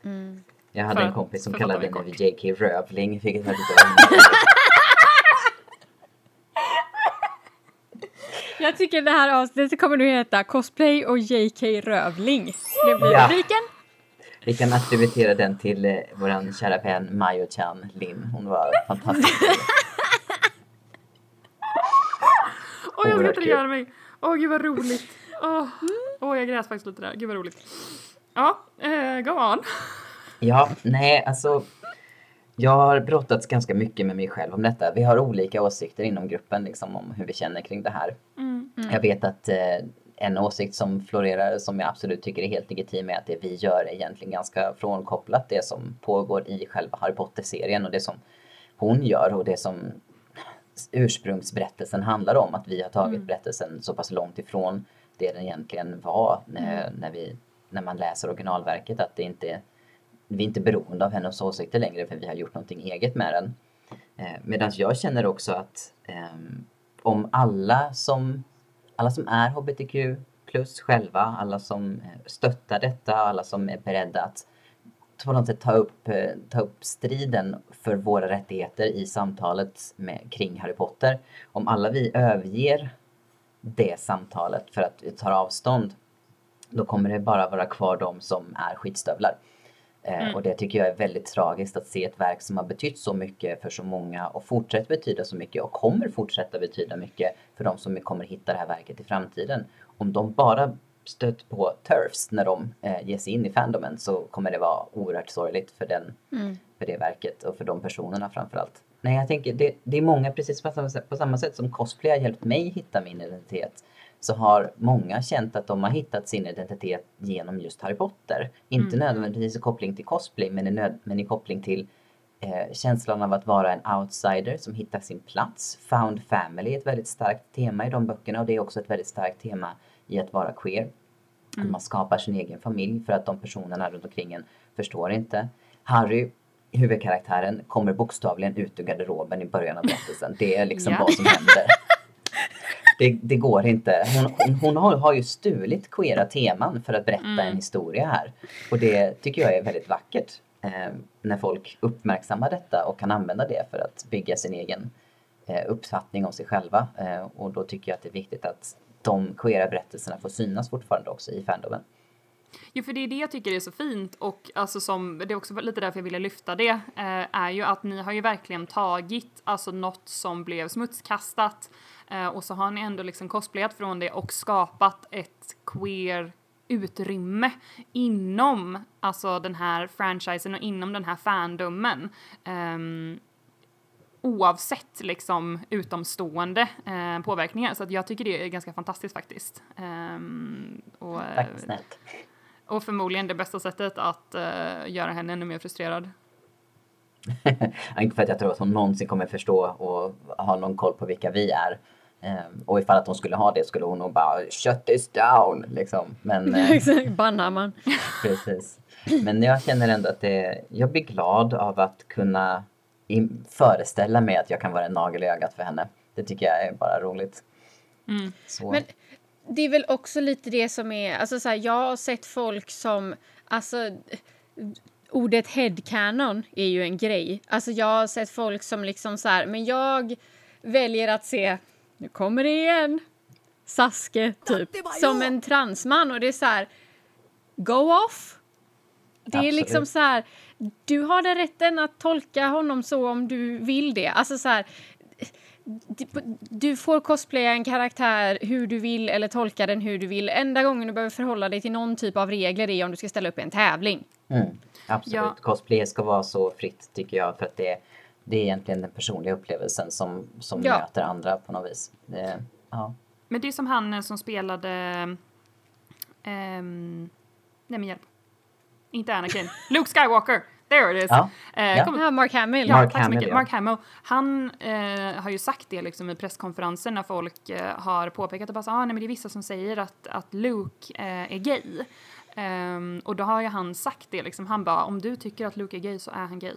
Mm. Jag hade för, en kompis som kallade mig för JK Rövling, vilket var lite (laughs) Jag tycker det här avsnittet kommer nu heta Cosplay och JK Rövling. Det blir ja. rubriken. Vi kan attributera den till eh, vår kära vän Mayo-chan Lin. Hon var fantastisk. (laughs) Åh, jag ska inte göra mig. Åh, oh, gud vad roligt. Åh, oh. oh, jag grät faktiskt lite där. Gud vad roligt. Ja, eh, go on. Ja, nej, alltså. Jag har brottats ganska mycket med mig själv om detta. Vi har olika åsikter inom gruppen liksom, om hur vi känner kring det här. Mm, mm. Jag vet att eh, en åsikt som florerar som jag absolut tycker är helt legitim är att det vi gör är egentligen ganska frånkopplat det som pågår i själva Harry Potter-serien och det som hon gör och det som ursprungsberättelsen handlar om. Att vi har tagit mm. berättelsen så pass långt ifrån det den egentligen var när, mm. när, vi, när man läser originalverket. Att det inte vi är inte beroende av hennes åsikter längre för vi har gjort någonting eget med den. Eh, Medan jag känner också att eh, om alla som, alla som är hbtq plus själva, alla som eh, stöttar detta, alla som är beredda att på något sätt ta upp, eh, ta upp striden för våra rättigheter i samtalet med, kring Harry Potter. Om alla vi överger det samtalet för att vi tar avstånd då kommer det bara vara kvar de som är skitstövlar. Eh, Mm. Och det tycker jag är väldigt tragiskt att se ett verk som har betytt så mycket för så många och fortsätter betyda så mycket och kommer fortsätta betyda mycket för de som kommer hitta det här verket i framtiden. Om de bara stött på turfs när de eh, ger sig in i fandomen så kommer det vara oerhört sorgligt för, den, för det verket och för de personerna framförallt. Nej, jag tänker det, det är många precis på samma, sätt, på samma sätt som cosplay har hjälpt mig hitta min identitet så har många känt att de har hittat sin identitet genom just Harry Potter. Inte nödvändigtvis i koppling till cosplay men i, nöd, men i koppling till eh, känslan av att vara en outsider som hittar sin plats. Found family är ett väldigt starkt tema i de böckerna och det är också ett väldigt starkt tema i att vara queer. Att man skapar sin egen familj för att de personerna runt omkring en förstår inte. Harry, huvudkaraktären, kommer bokstavligen ut ur garderoben i början av berättelsen. Det är liksom Ja. vad som händer. (laughs) Det, det går inte. Hon, hon, (laughs) hon har, har ju stulit queera teman för att berätta en historia här. Och det tycker jag är väldigt vackert. Eh, när folk uppmärksammar detta och kan använda det för att bygga sin egen eh, uppfattning om sig själva. Eh, och då tycker jag att det är viktigt att de queera berättelserna får synas fortfarande också i fandomen. Jo, för det är det jag tycker är så fint och alltså som, det är också lite därför jag ville lyfta det, eh, är ju att ni har ju verkligen tagit alltså något som blev smutskastat eh, och så har ni ändå liksom cosplayat från det och skapat ett queer utrymme inom alltså den här franchisen och inom den här fandomen. Um, oavsett liksom utomstående eh, påverkningar. Så att jag tycker det är ganska fantastiskt faktiskt. Um, och, eh, Tack snällt och förmodligen det bästa sättet att eh, göra henne ännu mer frustrerad. (laughs) Inte för att jag tror att hon någonsin kommer förstå och ha någon koll på vilka vi är. Ehm, och ifall att hon skulle ha det skulle hon nog bara shut this down liksom. Men (laughs) eh, bannar man. (laughs) precis. Men jag känner ändå att det, jag blir glad av att kunna in, föreställa mig att jag kan vara en nagel i ögat för henne. Det tycker jag är bara roligt. Så. Men det är väl också lite det som är, alltså så här, jag har sett folk som, alltså ordet headcanon är ju en grej. Alltså jag har sett folk som liksom så här, men jag väljer att se, nu kommer det igen, Saske typ, som en transman och det är så här, go off. Det är Absolut. liksom så här, du har den rätten att tolka honom så om du vill det. Alltså så här, du får cosplaya en karaktär hur du vill eller tolka den hur du vill. Enda gången du behöver förhålla dig till någon typ av regler är om du ska ställa upp i en tävling. Mm, absolut. Ja. Cosplay ska vara så fritt tycker jag för att det, det är egentligen den personliga upplevelsen som, som Ja. möter andra på något vis. Det, ja. Men det är som han eh, som spelade... ehm, nej men hjälp. Inte Anakin. Luke Skywalker! There it is! Ja, Eh, ja. kom- Mark Hamill. Ja, Mark tack så Hamill, mycket. ja. Mark Hamill. Han eh, har ju sagt det liksom i presskonferenser när folk eh, har påpekat att så, ah, nej, men det är vissa som säger att, att Luke eh, är gay. Ehm, och då har ju han sagt det liksom. Han bara, om du tycker att Luke är gay så är han gay.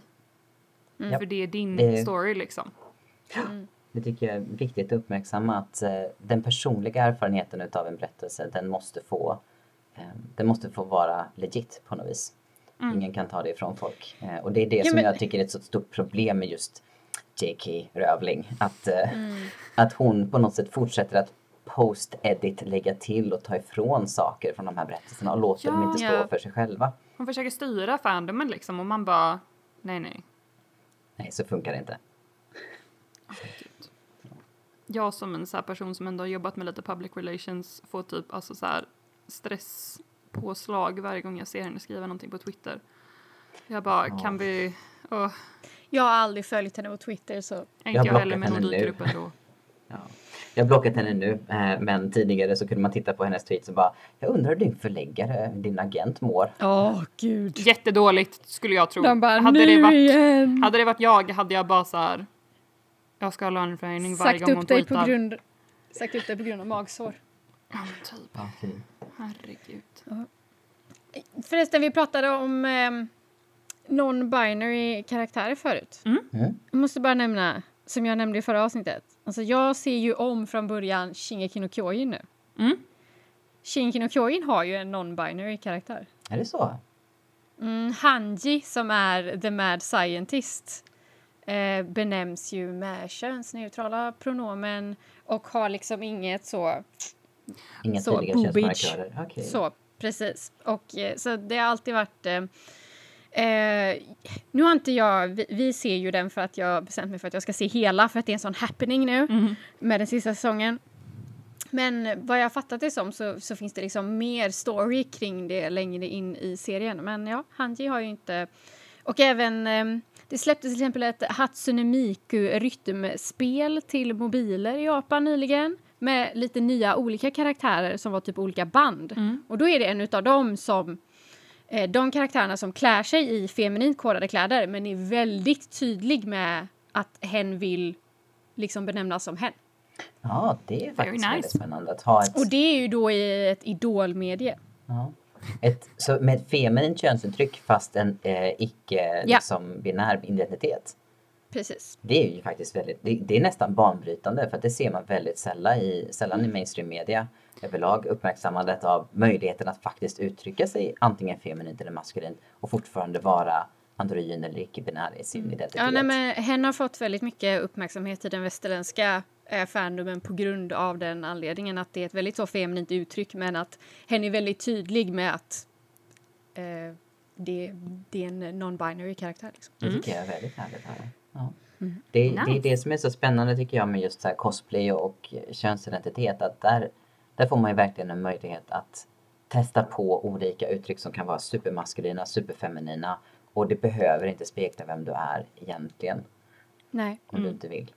Ja. För det är din Det- story liksom. Det tycker jag är viktigt att uppmärksamma att eh, den personliga erfarenheten utav en berättelse den måste få eh, den måste få vara legit på något vis. Ingen kan ta det ifrån folk. Eh, och det är det Ja, som men- jag tycker är ett så stort problem med just J.K. Rövling. Att, eh, att hon på något sätt fortsätter att post-edit lägga till och ta ifrån saker från de här berättelserna och låter dem Ja. inte stå Ja. för sig själva. Hon försöker styra fandomen liksom och man bara, nej nej. Nej, så funkar det inte. Jag som en så person som ändå har jobbat med lite public relations får typ alltså så här stresspåslag varje gång jag ser henne skriva någonting på Twitter. Jag bara, Ja. kan vi... Åh, Jag har aldrig följt henne på Twitter så... inte har jag blockat heller, men hon henne dyker nu. upp ändå. (laughs) Ja. Jag har blockat henne nu, eh, men tidigare så kunde man titta på hennes tweets och bara Jag undrar hur din förläggare, din agent mår. Åh, gud. Jättedåligt skulle jag tro. De bara, hade, nu det varit, igen! hade det varit jag hade jag bara så här. Jag ska ha löneförhöjning varje gång hon upp, dig på tweetar. grund, sagt upp dig på grund av magsår. Ja, men typ. Ja, fy. Herregud. Förresten, vi pratade om ehm, non-binary karaktärer förut. Mm. Mm. Jag måste bara nämna, som jag nämnde i förra avsnittet. Alltså jag ser ju om från början Shingeki no Kyojin nu. Mm. Shingeki no Kyojin har ju en non-binary karaktär. Är det så? Mm, Hanji, som är the mad scientist, eh, benämns ju med könsneutrala pronomen och har liksom inget så... Inga Så, tydliga könsmarkörer? Okej. Så, Precis. Och, eh, så det har alltid varit... Eh, eh, nu har inte jag... Vi, vi, ser ju den för att jag bestämt mig för att jag ska se hela för att det är en sån happening nu mm. med den sista säsongen. Men vad jag fattat det som så, så, finns det liksom mer story kring det längre in i serien. Men ja, Hanji har ju inte... Och även... Eh, det släpptes till exempel ett Hatsune Miku rytmspel till mobiler i Japan nyligen med lite nya olika karaktärer som var typ olika band. Mm. Och då är det en av dem som eh, de karaktärerna som klär sig i feminint kodade kläder men är väldigt tydlig med att hen vill liksom benämnas som hen. Ja, det är faktiskt nice. väldigt spännande att ha ett... Och det är ju då i ett idolmedie. Ja. Ett, så med ett feminint könsuttryck fast en eh, icke ja. liksom, binär identitet. Precis. Det är ju faktiskt väldigt, det, det, är nästan banbrytande för att det ser man väldigt sällan i, sällan i mainstream media överlag uppmärksammandet av möjligheten att faktiskt uttrycka sig antingen feminint eller maskulint och fortfarande vara androgyn eller icke-binär i sin mm. identitet. Ja, nej, men hen har fått väldigt mycket uppmärksamhet i den västerländska eh, fandomen på grund av den anledningen att det är ett väldigt så feminint uttryck men att hen är väldigt tydlig med att eh, det, det, är en non-binary karaktär. Liksom. Det tycker jag är väldigt härligt. Här. Ja. Mm. Det, nice. det är det som är så spännande tycker jag med just så cosplay och könsidentitet. Att där, där får man ju verkligen en möjlighet att testa på olika uttryck som kan vara supermaskulina, superfeminina. Och det behöver inte spegla vem du är egentligen. Nej. Om mm. du inte vill.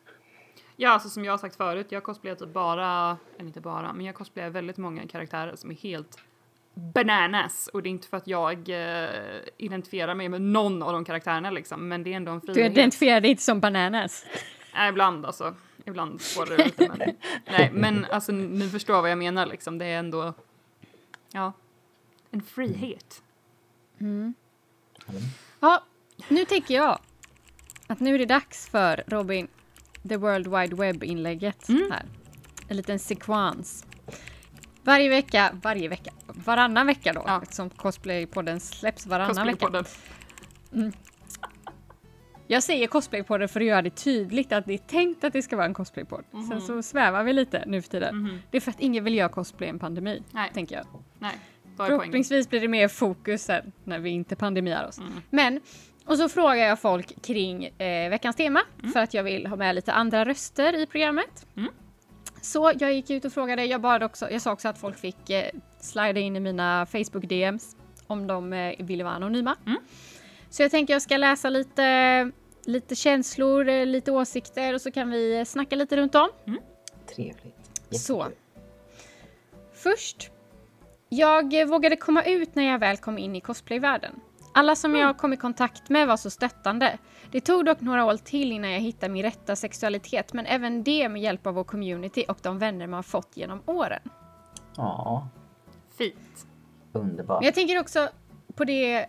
Ja, alltså som jag har sagt förut, jag cosplayar typ bara, eller inte bara, men jag cosplayar väldigt många karaktärer som är helt bananas och det är inte för att jag uh, identifierar mig med någon av de karaktärerna liksom, men det är ändå en frihet. Du identifierar dig inte som bananas? Nej, ibland alltså. Ibland spårar det lite, men (laughs) nej, men alltså ni förstår vad jag menar liksom. Det är ändå, ja, en frihet. Mm. Ja, nu tänker jag att nu är det dags för Robin, the World Wide Web-inlägget mm. här. En liten sekvens. Varje vecka, varje vecka, varannan vecka då, ja. eftersom Cosplaypodden släpps varannan vecka. Mm. Jag säger cosplaypodden för att göra det tydligt att det är tänkt att det ska vara en cosplaypodd. Mm -hmm. Sen så svävar vi lite nu för tiden. Mm -hmm. Det är för att ingen vill göra cosplay i en pandemi, Nej. tänker jag. Nej, Förhoppningsvis blir det mer fokus sen när vi inte pandemiar oss. Mm. Men, och så frågar jag folk kring eh, veckans tema mm. för att jag vill ha med lite andra röster i programmet. Så jag gick ut och frågade, jag bad också, jag sa också att folk fick eh, slida in i mina Facebook DMs om de eh, ville vara anonyma. Mm. Så jag tänker jag ska läsa lite, lite känslor, eh, lite åsikter och så kan vi snacka lite runt om. Mm. Trevligt. Jättekul. Så. Först. Jag vågade komma ut när jag väl kom in i cosplayvärlden. Alla som mm. jag kom i kontakt med var så stöttande. Det tog dock några år till innan jag hittade min rätta sexualitet, men även det med hjälp av vår community och de vänner man fått genom åren. Ja. Fint. Underbart. Men jag tänker också på det,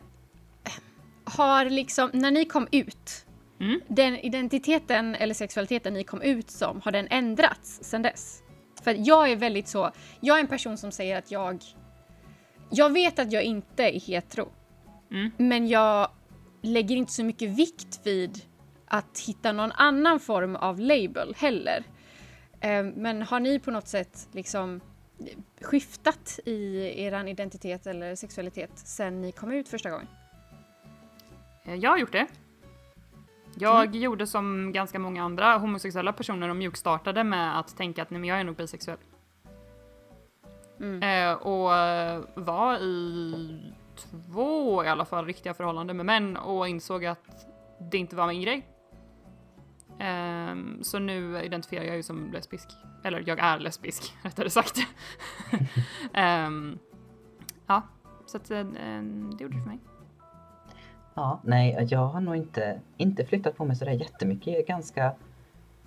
har liksom, när ni kom ut, mm. den identiteten eller sexualiteten ni kom ut som, har den ändrats sen dess? För jag är väldigt så, jag är en person som säger att jag, jag vet att jag inte är hetero. Mm. Men jag lägger inte så mycket vikt vid att hitta någon annan form av label heller. Eh, men har ni på något sätt liksom skiftat i er identitet eller sexualitet sen ni kom ut första gången? Eh, jag har gjort det. Jag mm. gjorde som ganska många andra homosexuella personer och mjukstartade med att tänka att nej men jag är nog bisexuell. Mm. Eh, och var i två i alla fall riktiga förhållanden med män och insåg att det inte var min grej. Um, så nu identifierar jag ju som lesbisk. Eller jag är lesbisk, (laughs) rättare sagt. um, (laughs) ja, så att, um, det gjorde det för mig. Ja, nej, jag har nog inte, inte flyttat på mig sådär jättemycket. Ganska,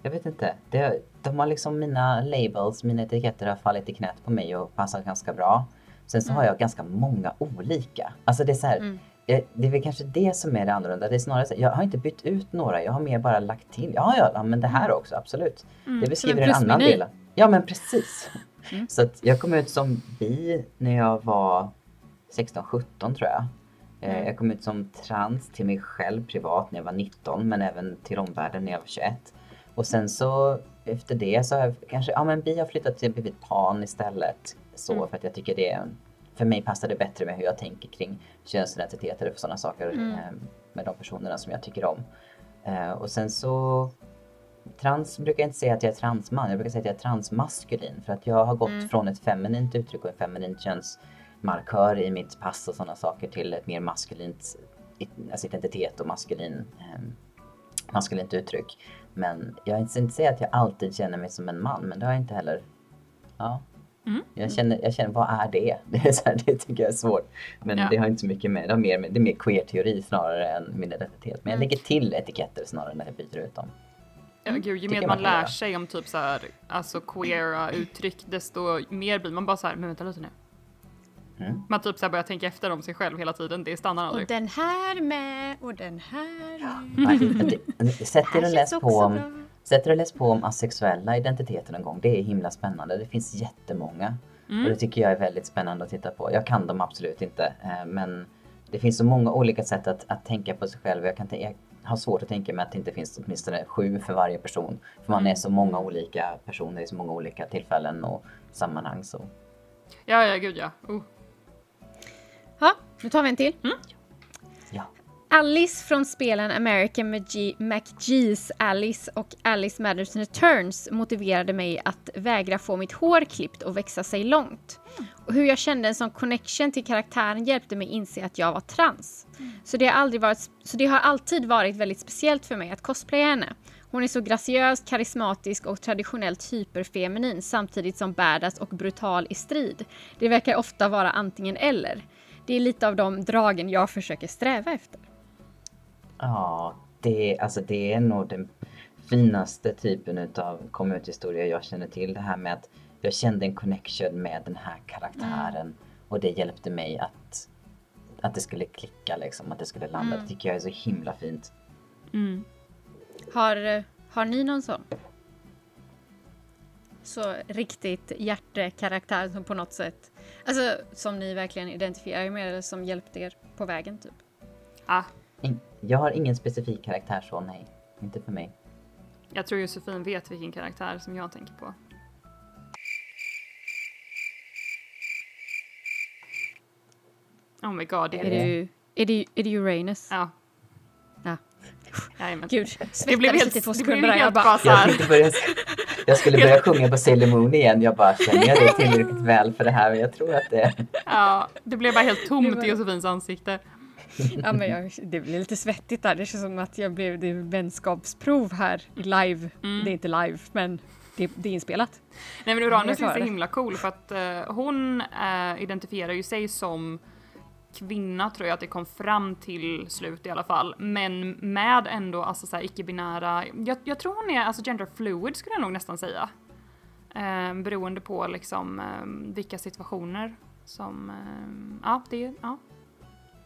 jag vet inte. Det, de har liksom mina labels, mina etiketter har fallit i knät på mig och passat ganska bra. Sen så mm. har jag ganska många olika. Alltså det är så här, mm. Eh, det är väl kanske det som är det annorlunda. Det är snarare så, jag har inte bytt ut några, jag har mer bara lagt till. Ja, ja, ja men det här mm. också, absolut. Mm. Det beskriver en, en annan del. Ja, men precis. Mm. Så att jag kom ut som bi när jag var 16-17 tror jag. Eh, mm. Jag kom ut som trans till mig själv privat när jag var 19 men även till omvärlden när jag var 21. Och sen så efter det så har jag kanske, ja men bi har flyttat till blivit pan istället. Så mm. för att jag tycker det för mig passar det bättre med hur jag tänker kring könsidentiteter och sådana saker Mm. eh, med de personerna som jag tycker om. Eh, och sen så Trans brukar jag inte säga att jag är transman, jag brukar säga att jag är transmaskulin. För att jag har gått Mm. från ett feminint uttryck och en feminin könsmarkör i mitt pass och sådana saker till ett mer maskulint alltså identitet och maskulin, eh, maskulint uttryck. Men jag ska inte säga att jag alltid känner mig som en man, men det har jag inte heller. Ja. Mm. Jag, känner, jag känner, vad är det? (laughs) Det, är så här, det tycker jag är svårt. Men Ja. det har inte så mycket med, det, har mer, det är mer queer-teori snarare än min identitet. Men jag Mm. lägger till etiketter snarare än att jag byter ut dem. Ja, gud, ju Tycker mer man man lär göra. sig om typ så här, alltså queera uttryck, desto mer blir man bara så här, men vänta lite nu. Mm. Man typ så här börjar tänka efter om sig själv hela tiden, det stannar Och aldrig. den här med och den här med. Nej, det- det- Sätt er och läs på om bra. Sätt er och läs på om asexuella identiteter någon gång. Det är himla spännande. Det finns jättemånga. Mm. Och det tycker jag är väldigt spännande att titta på. Jag kan dem absolut inte. eh, Men det finns så många olika sätt att, att tänka på sig själv. Jag, kan jag har svårt att tänka mig att det inte finns åtminstone sju för varje person. För man är så många olika personer i så många olika tillfällen och sammanhang. Så. Ja, ja, gud ja. Oh. Ja, nu tar vi en till. Ja. Alice från spelen American McGee's Alice och Alice Matters Returns motiverade mig att vägra få mitt hår klippt och växa sig långt. Och hur jag kände en sån connection till karaktären hjälpte mig inse att jag var trans. Så, det har aldrig varit, så det har alltid varit väldigt speciellt för mig att cosplaya henne. Hon är så graciös, karismatisk och traditionellt hyperfeminin samtidigt som badass och brutal i strid. Det verkar ofta vara antingen eller. Det är lite av de dragen jag försöker sträva efter. Ja, det, alltså det är nog den finaste typen av community-historia jag känner till. Det här med att jag kände en connection med den här karaktären och det hjälpte mig att, att det skulle klicka liksom, att det skulle landa. Det tycker jag är så himla fint. Mm. Har, har ni någon sån? Så riktigt hjärtekaraktär som på något sätt, alltså som ni verkligen identifierar er med eller som hjälpte er på vägen typ? Ah, In, jag har ingen specifik karaktär så, nej. Inte för mig. jag tror Josefin vet vilken karaktär som jag tänker på. Oh my god, det Är är det, ju- är det, är det Uranus? Ja. Ja. Jajamän. Gud, Det blev helt, lite två det blev sekunder där. Jag bara, Jag, tänkte börja, jag skulle börja sjunga på Sailor Moon igen. Jag bara, känner jag det tillräckligt väl för det här? Men jag tror att det... Ja, det blev bara helt tomt var- i Josefins ansikte. Ja, men jag, det blir lite svettigt där. Det känns som att jag blev det är vänskapsprov här live. Mm. Det är inte live, men det, det är inspelat. Nej men Uranus är så himla cool för att eh, hon eh, identifierar ju sig som kvinna tror jag att det kom fram till slut i alla fall. Men med ändå alltså så icke-binära, jag, jag tror hon är alltså gender fluid skulle jag nog nästan säga. Eh, beroende på liksom eh, vilka situationer som, eh, ja det, ja.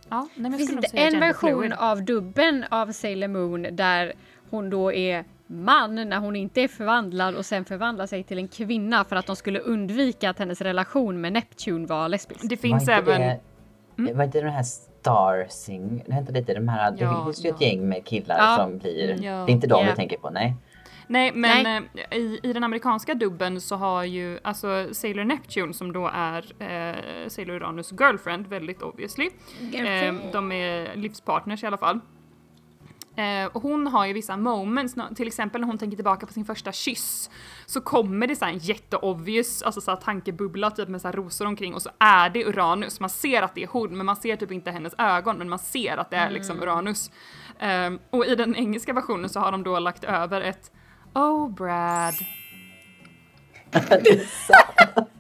Ja, nej, men Finns säga en version fluid. av dubben av Sailor Moon där hon då är man när hon inte är förvandlad och sen förvandlar sig till en kvinna för att de skulle undvika att hennes relation med Neptune var lesbisk? Det finns var även, Det, Var inte den här Star Sing? Det hette lite de här, Ja, det finns ju ett ja. gäng med killar Ja. som blir... Mm, ja. Det är inte de du tänker på, nej. Nej, men Nej. eh, I, i den amerikanska dubben så har ju alltså Sailor Neptune som då är eh, Sailor Uranus girlfriend, väldigt obviously. Eh, de är livspartners i alla fall. Eh, och hon har ju vissa moments, till exempel när hon tänker tillbaka på sin första kyss. Så kommer det så en jätteobvious, alltså så här tankebubbla typ med så här rosor omkring och så är det Uranus. Man ser att det är hon men man ser typ inte hennes ögon men man ser att det är liksom Uranus. Eh, och i den engelska versionen så har de då lagt över ett Oh Brad. (laughs)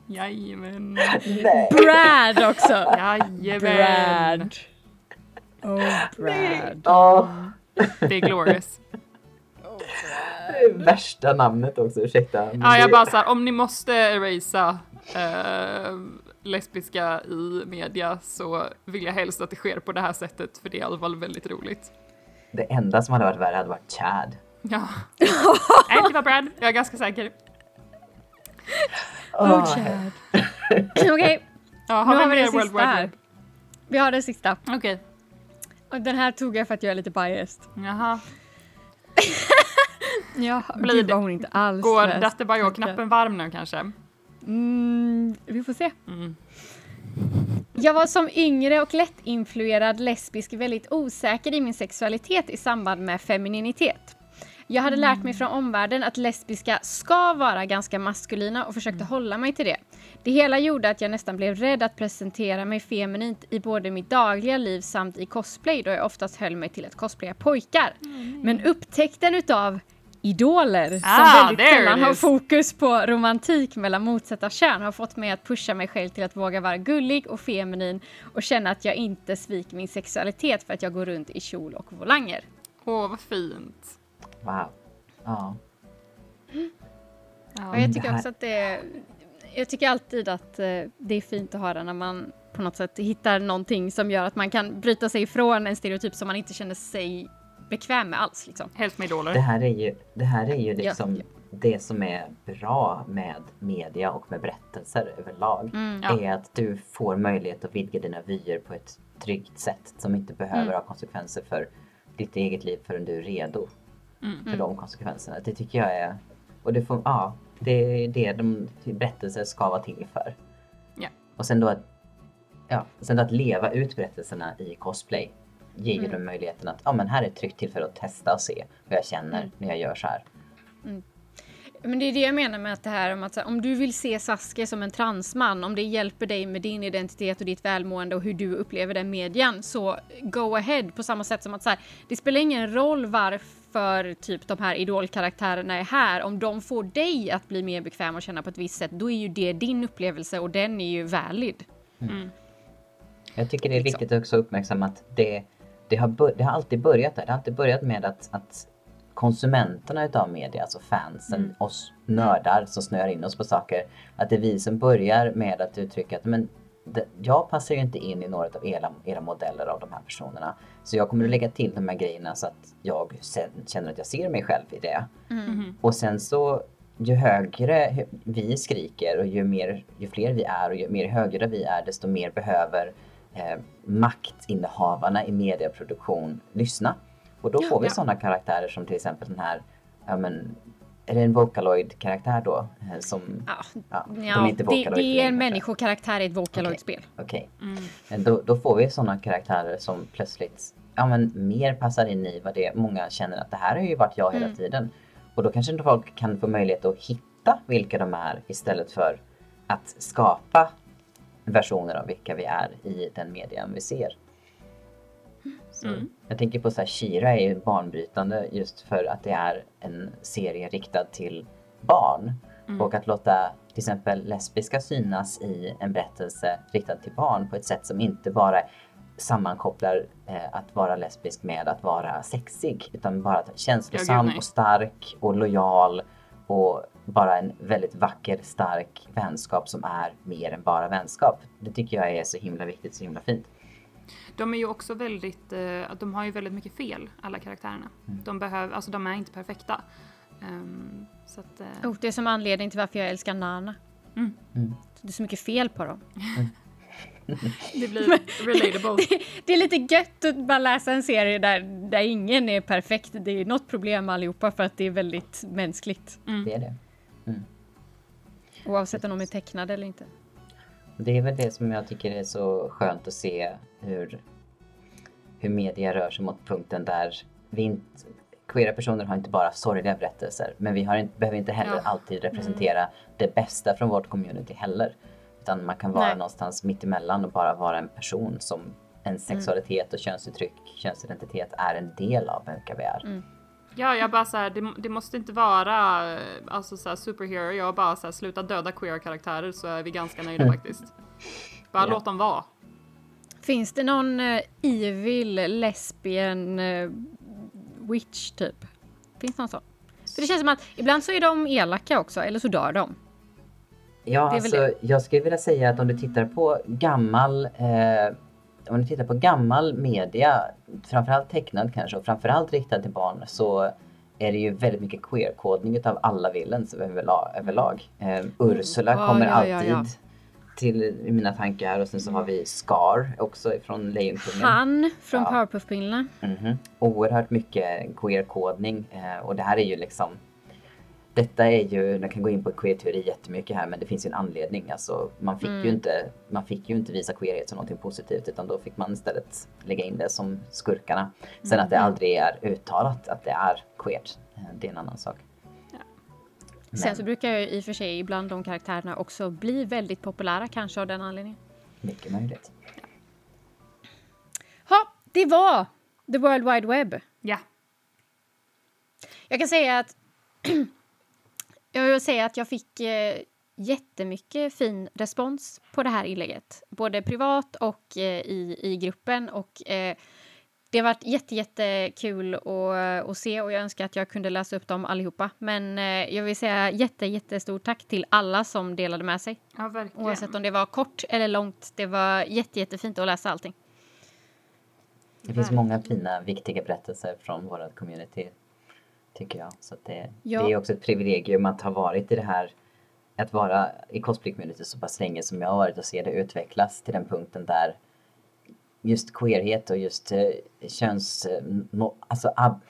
Jajamän. nej. Brad också! (laughs) Jajamän. Brad. Oh, Brad. Åh, Det är glorious. det är värsta namnet också, ursäkta. Ja, jag bara såhär, om ni måste erasa eh, lesbiska i media så vill jag helst att det sker på det här sättet för det är i alla fall väldigt roligt. Det enda som hade varit värre hade varit Chad. Ja. (laughs) Nej, det var Brad. Jag är ganska säker. Oh, Chad. (laughs) Okej, Ja, nu har har vi den sista här. Web? Vi har den sista. Okej. Och den här tog jag för att jag är lite biased. Jaha. (laughs) Ja, Blir gud vad hon inte alls Går läst. Dattebajo-knappen varm nu kanske? Mm, vi får se. Mm. Jag var som yngre och lättinfluerad lesbisk väldigt osäker i min sexualitet i samband med femininitet. Jag hade lärt mig från omvärlden att lesbiska ska vara ganska maskulina och försökte hålla mig till det. Det hela gjorde att jag nästan blev rädd att presentera mig feminint i både mitt dagliga liv samt i cosplay då jag oftast höll mig till att cosplaya pojkar. Men upptäckten utav idoler Ah, som väldigt sällan har fokus på romantik mellan motsatta kön har fått mig att pusha mig själv till att våga vara gullig och feminin och känna att jag inte sviker min sexualitet för att jag går runt i kjol och volanger. Åh, vad fint. Wow. Ja. Ja. Och jag tycker det här- också att det är, Jag tycker alltid att eh, det är fint att höra när man på något sätt hittar någonting som gör att man kan bryta sig ifrån en stereotyp som man inte känner sig bekväm med alls. Liksom. Helst med Det idoler. här är ju, det här är ju liksom Ja. det som är bra med media och med berättelser överlag. Mm. Ja. är att du får möjlighet att vidga dina vyer på ett tryggt sätt som inte behöver Mm. ha konsekvenser för ditt eget liv förrän du är redo Mm. för de konsekvenserna. Det tycker jag är... Och det får, ja, det är det de berättelser ska vara till för. Ja. Och sen då att, ja, sen då att leva ut berättelserna i cosplay ger ju Mm. dem möjligheten att ja, men här är ett tryggt tillfälle att testa och se vad jag känner Mm. när jag gör så här. Men det är det jag menar med att det här om att om du vill se Sasuke som en transman, om det hjälper dig med din identitet och ditt välmående och hur du upplever den medien, så go ahead på samma sätt som att så här, det spelar ingen roll varför typ de här idolkaraktärerna är här. Om de får dig att bli mer bekväm och känna på ett visst sätt, då är ju det din upplevelse och den är ju valid. Mm. Jag tycker det är Liksom. viktigt också att uppmärksamma att det, det, har, det har alltid börjat där. Det har alltid börjat med att, att konsumenterna utav media, alltså fansen, Mm. oss nördar som snöar in oss på saker, att det är vi som börjar med att uttrycka att men, det, jag passar ju inte in i några av era, era modeller av de här personerna. Så jag kommer att lägga till de här grejerna så att jag sen känner att jag ser mig själv i det. Mhm. Och sen så ju högre vi skriker och ju, mer, ju fler vi är och ju mer högre vi är desto mer behöver eh, maktinnehavarna i medieproduktion lyssna. Och då får vi ja. sådana karaktärer som till exempel den här, ja men, är det en Vocaloid-karaktär då? Eh, som, Ja, ja, de är inte det, Vocaloid det är längre, en människokaraktär i ett Vocaloid-spel. Okej. Mm. Men Då, då får vi sådana karaktärer som plötsligt ja, men, mer passar in i vad det är. Många känner att det här har ju varit jag hela Mm. tiden. Och då kanske inte folk kan få möjlighet att hitta vilka de är istället för att skapa versioner av vilka vi är i den median vi ser. Mm. Jag tänker på så här, Shira är ju banbrytande just för att det är en serie riktad till barn. Mm. Och att låta till exempel lesbiska synas i en berättelse riktad till barn på ett sätt som inte bara sammankopplar eh, att vara lesbisk med att vara sexig. Utan bara att känslosam och stark och lojal och bara en väldigt vacker, stark vänskap som är mer än bara vänskap. Det tycker jag är så himla viktigt, så himla fint. De är ju också väldigt, eh, de har ju väldigt mycket fel, alla karaktärerna. Mm. De behöver, alltså de är inte perfekta. Ehm, så att, eh, Oh, det är som anledning till varför jag älskar Nana. Mm. Mm. Det är så mycket fel på dem. det blir relatable. (laughs) Det är lite gött att bara läsa en serie där, där ingen är perfekt. Det är något problem allihopa för att det är väldigt mänskligt. Det är det. Oavsett om de är tecknade eller inte. Det är väl det som jag tycker är så skönt att se hur, hur media rör sig mot punkten där vi inte, queera personer har inte bara sorgliga berättelser men vi har inte, behöver inte heller Ja. alltid representera det bästa från vårt community heller. Utan man kan vara Nej. någonstans mitt emellan och bara vara en person som en sexualitet och könsuttryck, könsidentitet är en del av vilka vi är. Ja, jag bara såhär, det, det måste inte vara alltså såhär superhero. Jag bara såhär, sluta döda queer-karaktärer så är vi ganska nöjda (laughs) faktiskt. Bara Ja. låt dem vara. Finns det någon uh, evil lesbian uh, witch typ? Finns det någon sån? För det känns som att ibland så är de elaka också, eller så dör de. Ja, alltså, jag skulle vilja säga att om du tittar på gammal eh, om du tittar på gammal media, framförallt tecknad kanske och framförallt riktad till barn så är det ju väldigt mycket queer-kodning utav alla villains överlag. överlag. Eh, Ursula Ja, kommer ja, ja, alltid ja. Till mina tankar och sen så har vi Scar också ifrån Lejonkungen. Han från Ja. Powerpuff-bilderna. Mhm. Oerhört mycket queer-kodning eh, och det här är ju liksom detta är ju, jag kan gå in på queer-teori jättemycket här men det finns ju en anledning. Alltså, man, fick ju inte, man fick ju inte visa queerhet som något positivt utan då fick man istället lägga in det som skurkarna. Sen att det aldrig är uttalat att det är queert, eh, det är en annan sak. Men, Sen så brukar ju i och för sig ibland de karaktärerna också bli väldigt populära kanske av den anledningen. mycket möjligt. Ja, det var The World Wide Web. Ja. Jag kan säga att (clears throat) jag vill säga att jag fick eh, jättemycket fin respons på det här inlägget. Både privat och eh, i, i gruppen. Och eh, det har varit jätte, jättekul att, att se och jag önskar att jag kunde läsa upp dem allihopa. Men eh, jag vill säga jätte, jättestort tack till alla som delade med sig. Ja, verkligen. Oavsett om det var kort eller långt. Det var jätte, jättefint att läsa allting. Det finns många fina, viktiga berättelser från vårt community. Tycker jag. Så det, Ja. det är också ett privilegium att ha varit i det här, att vara i cosplay community så pass länge som jag har varit och se det utvecklas till den punkten där just queerhet och just eh, köns... Eh, no, alltså ab,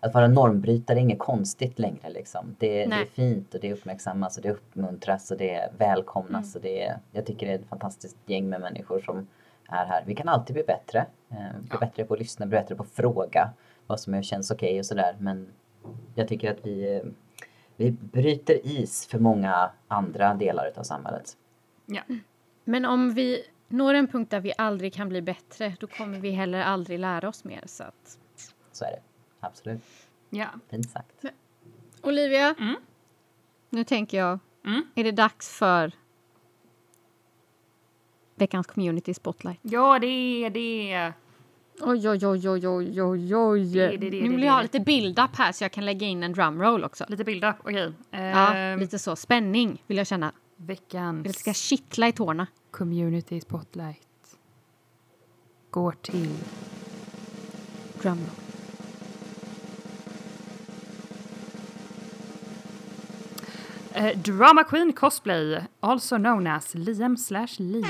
att vara normbrytare är inget konstigt längre liksom. Det, det är fint och det uppmärksammas och det uppmuntras och det välkomnas och det är, jag tycker det är ett fantastiskt gäng med människor som är här. Vi kan alltid bli bättre. Eh, bli bättre på att lyssna, bli bättre på att fråga vad som känns okej och sådär. Men jag tycker att vi, eh, vi bryter is för många andra delar av samhället. Ja. Men om vi når en punkt där vi aldrig kan bli bättre, då kommer vi heller aldrig lära oss mer. Så att... Så är det. Absolut. ja. Fint sagt. Olivia, Mm. nu tänker jag, Mm. är det dags för veckans community spotlight? Ja, det är det. Oj, oj, oj, oj, oj, oj, oj. Det, det, det, Nu vill jag ha lite build-up här så jag kan lägga in en drumroll också. Lite build-up, okej. Ja, Ehm, lite så. Spänning vill jag känna. Veckans Det ska kittla i tårna. Community spotlight går till... Drumroll. Eh, Drama Queen Cosplay, also known as Liam slash Lee.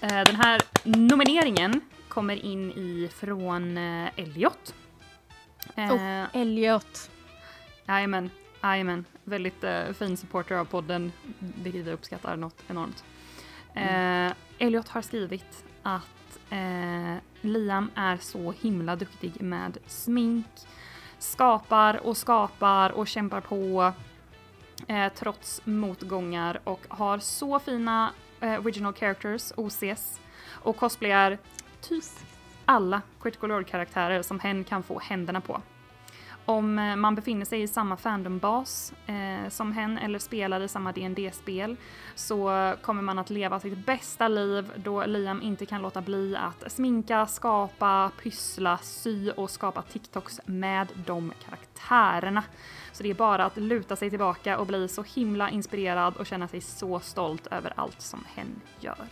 Eh, den här nomineringen kommer in ifrån eh, Elliot. Eh, Oh, Elliot. Jajamän, jajamän. Väldigt eh, fin supporter av podden, vilket vi uppskattar något enormt. Eh, Elliot har skrivit att eh, Liam är så himla duktig med smink, skapar och skapar och kämpar på eh, trots motgångar och har så fina eh, original characters, OCs, och cosplayar typ alla Critical Role-karaktärer som hen kan få händerna på. Om eh, man befinner sig i samma fandombas eh, som hen eller spelar i samma dd spel så kommer man att leva sitt bästa liv då Liam inte kan låta bli att sminka, skapa, pyssla, sy och skapa TikToks med de karaktärerna. Så det är bara att luta sig tillbaka och bli så himla inspirerad och känna sig så stolt över allt som hen gör.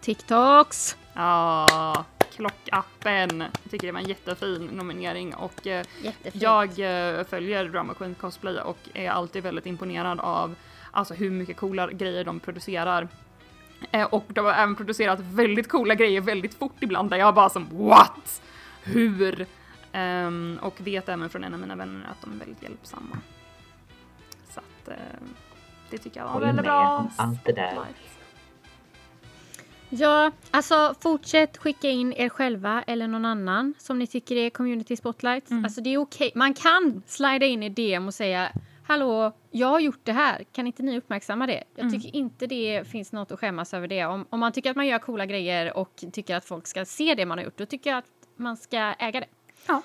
TikToks. Ja, klockappen. Jag tycker det var en jättefin nominering och eh, Jättefint. jag eh, följer Drama Queen Cosplay och är alltid väldigt imponerad av alltså hur mycket coola grejer de producerar. Eh, och de har även producerat väldigt coola grejer väldigt fort ibland där jag bara som what? Hur? Ehm, och vet även från en av mina vänner att de är väldigt hjälpsamma. Så att eh, det tycker jag var väldigt med bra. allt det där. spotlight. Ja, alltså fortsätt skicka in er själva eller någon annan som ni tycker är community spotlight. Mm. Alltså det är okej. Man kan slida in i DM och säga Hallå, jag har gjort det här. Kan inte ni uppmärksamma det? Jag Mm. tycker inte det finns något att skämmas över det. Om, om man tycker att man gör coola grejer och tycker att folk ska se det man har gjort, då tycker jag att man ska äga det. Ja.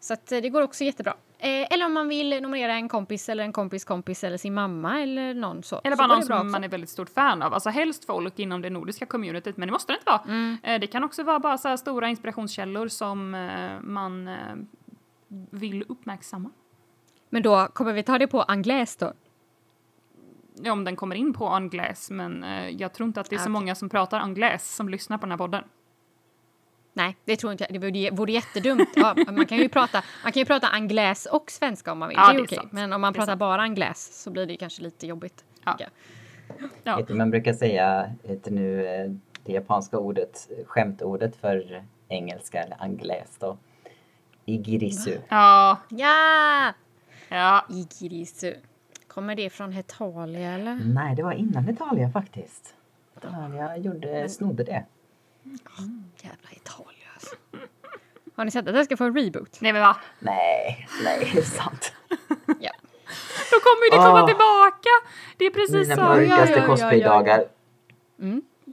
Så att, eh, det går också jättebra. Eh, eller om man vill nominera en kompis eller en kompis kompis eller sin mamma eller någon så. Eller så bara går någon som man är väldigt stort fan av. Alltså helst folk inom det nordiska communityt, men det måste det inte vara. Mm. Eh, Det kan också vara bara så här stora inspirationskällor som eh, man eh, vill uppmärksamma. Men då kommer vi ta det på anglais då? Ja, om den kommer in på anglaise, men eh, jag tror inte att det är så Ah, många som pratar anglaise som lyssnar på den här podden. Nej, det tror inte jag. Det vore, vore jättedumt. Ja, man, kan ju prata, man kan ju prata anglaise och svenska om man vill. Ja, det är det är okej. sant. Men om man Det pratar bara anglaise så blir det kanske lite jobbigt. Ja. Ja. Vet du, man brukar säga vet du nu, eh, det japanska ordet, skämtordet för engelska eller anglaise då. Igirisu. Ja, Ja! ja. Igirisu. Kommer det från Hetalia eller? Nej, det var innan Italia faktiskt. Italia gjorde, snodde det. Jävla Italia alltså. Har ni sett att det ska få en reboot? Nej men va? Nej, nej, det är sant. Ja. Då kommer ju det komma Åh. tillbaka! Det är precis Mina så. mörkaste ja, ja, cosplaydagar.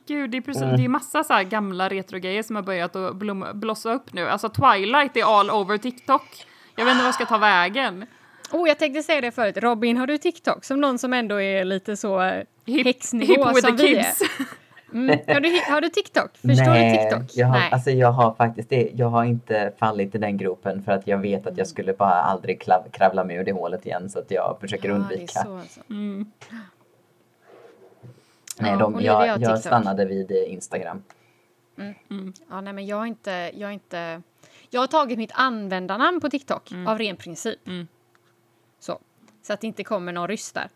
Gud, det är, precis, det är massa så här gamla retrogrejer som har börjat att blomma, blossa upp nu. Alltså Twilight är all over TikTok. Jag vet inte vad jag ska ta vägen. Oh, jag tänkte säga det förut. Robin, har du TikTok? Som någon som ändå är lite så eh, Hip- häxnivå hip with som the vi är. (laughs) Mm. Har, du, har du TikTok? Förstår Nej, du TikTok? Jag har, Nej. Alltså jag har faktiskt det. Jag har inte fallit i den gropen för att jag vet att jag skulle bara aldrig klav, kravla mig ur det hålet igen så att jag försöker Ja, det är undvika. så alltså. Mm. Nej, Ja, de, har jag, jag stannade vid eh, Instagram. Ja, nej, men jag har inte... Jag har, inte, jag har tagit mitt användarnamn på TikTok av ren princip. Mm. Så. Så att det inte kommer någon ryss där.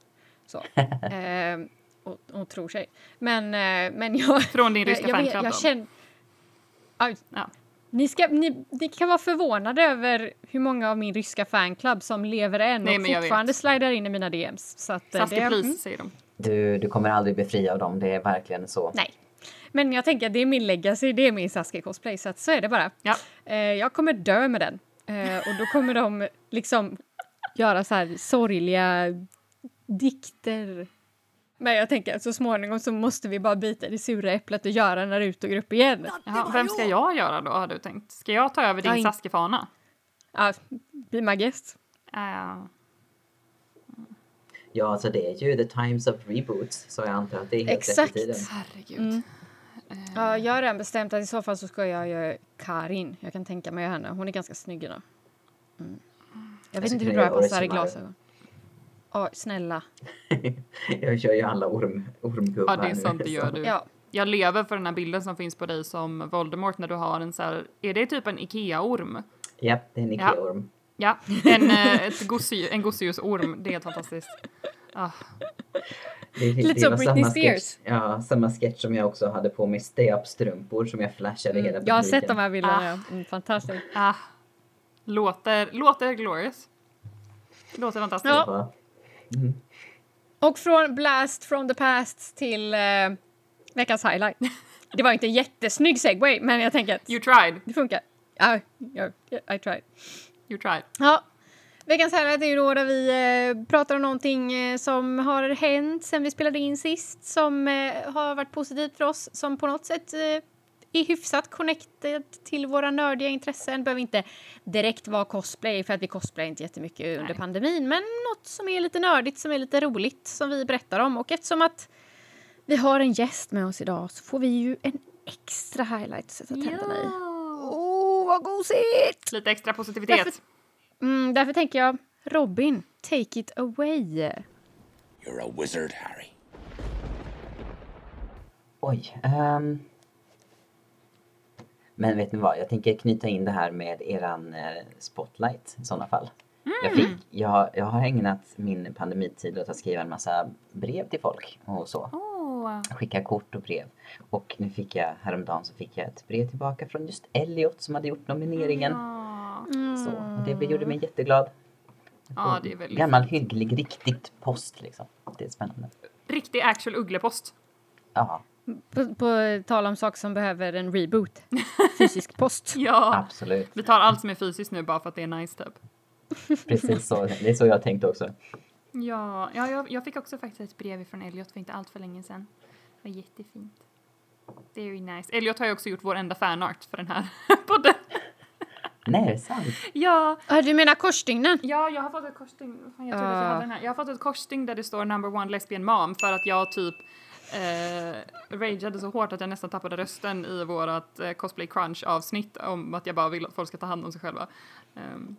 Så. (laughs) eh, och, och tror sig. Men, eh, men jag... Från din ryska jag, jag, fanclub jag då? känner, Aj, Ja. ni, ska, ni, ni kan vara förvånade över hur många av min ryska fanclub som lever än Nej, och jag fortfarande slidar in i mina DMs. Så att, eh, det, please, mm, säger de. Du, du kommer aldrig bli fri av dem, det är verkligen så. nej. Men jag tänker att det är min legacy, det är min Sasuke cosplay, så att så är det bara. Ja. Eh, jag kommer dö med den. Eh, och då kommer de liksom göra så här sorgliga dikter. Men jag tänker att så småningom så måste vi bara bita i det sura äpplet och göra Naruto-grupp igen. Jaha, vem ska jag göra då, har du tänkt? Ska jag ta över din Ja, Sasuke-fana? Ja, my guest. Uh, Ja, alltså det är ju the times of reboots, så jag antar att det är helt Exakt. rätt i tiden. herregud. Ja, jag har redan bestämt att i så fall så ska jag göra Karin. Jag kan tänka mig henne. Hon är ganska snygg idag. Mm. Jag vet Jag inte hur bra jag passar i glasögon. Ja, snälla. (laughs) jag kör ju alla orm, ormgubbar Ja, det är nu, sant, det gör så- du. Ja, Jag lever för den här bilden som finns på dig som Voldemort när du har en så här, är det typ en Ikea-orm? Japp, det är en Ja. Ikea-orm. Ja, en, (laughs) eh, ett en gosedjursorm. Det är helt fantastiskt. Ah, Det, det, Lite som Britney Spears. Sketch, ja, samma sketch som jag också hade på mig stay-up-strumpor som jag flashade hela Mm, jag har publiken. sett de här bilderna. Mm, fantastiskt. ah. Låter, låter glorious. Låter fantastiskt. Ja. Mm. Och från Blast from the past till eh, veckans highlight. (laughs) Det var inte en jättesnygg segway, men jag tänker att You tried, det funkar. Ja, ja, I tried. you tried. Ja. Veckans highlight är ju då där vi eh, pratar om någonting eh, som har hänt sen vi spelade in sist som eh, har varit positivt för oss som på något sätt eh, är hyfsat connected till våra nördiga intressen. Behöver inte direkt vara cosplay för att vi cosplayar inte jättemycket under Nej. pandemin men något som är lite nördigt, som är lite roligt som vi berättar om och eftersom att vi har en gäst med oss idag så får vi ju en extra highlight att sätta tänderna i. Åh, vad gosigt! Lite extra positivitet. Därför- Mm, därför tänker jag, Robin, take it away. You're a wizard, Harry. Oj. ehm. Men vet ni vad, jag tänker knyta in det här med eran eh, spotlight i sådana fall. Jag, fick, jag, jag har ägnat min pandemitid åt att skriva en massa brev till folk och så. Åh, Skicka kort och brev. Och nu fick jag, häromdagen så fick jag ett brev tillbaka från just Elliot som hade gjort nomineringen. ah. Så, och det gjorde mig jätteglad. Ja, det är väldigt Gammal fint. hygglig, riktigt post liksom. Det är spännande. Riktig actual ugglepost. Ja, På, på tal om saker som behöver en reboot. Fysisk (laughs) post. Ja. absolut. Vi tar allt som är fysiskt nu bara för att det är nice typ. (laughs) Precis så. Det är så jag tänkte också. Ja, ja jag, jag fick också faktiskt ett brev från Elliot för inte allt för länge sedan. Det var jättefint. Very nice. Elliot har ju också gjort vår enda fanart för den här (laughs) podden. Nej, är det sant? Ja, du menar korsstygnen? ja, jag har fått ett korsstygn. Jag trodde att jag hade den här. Jag har fått ett korsstygn där det står number one lesbian mom för att jag typ eh, rageade så hårt att jag nästan tappade rösten i vårat eh, cosplay crunch avsnitt om att jag bara vill att folk ska ta hand om sig själva. Ehm,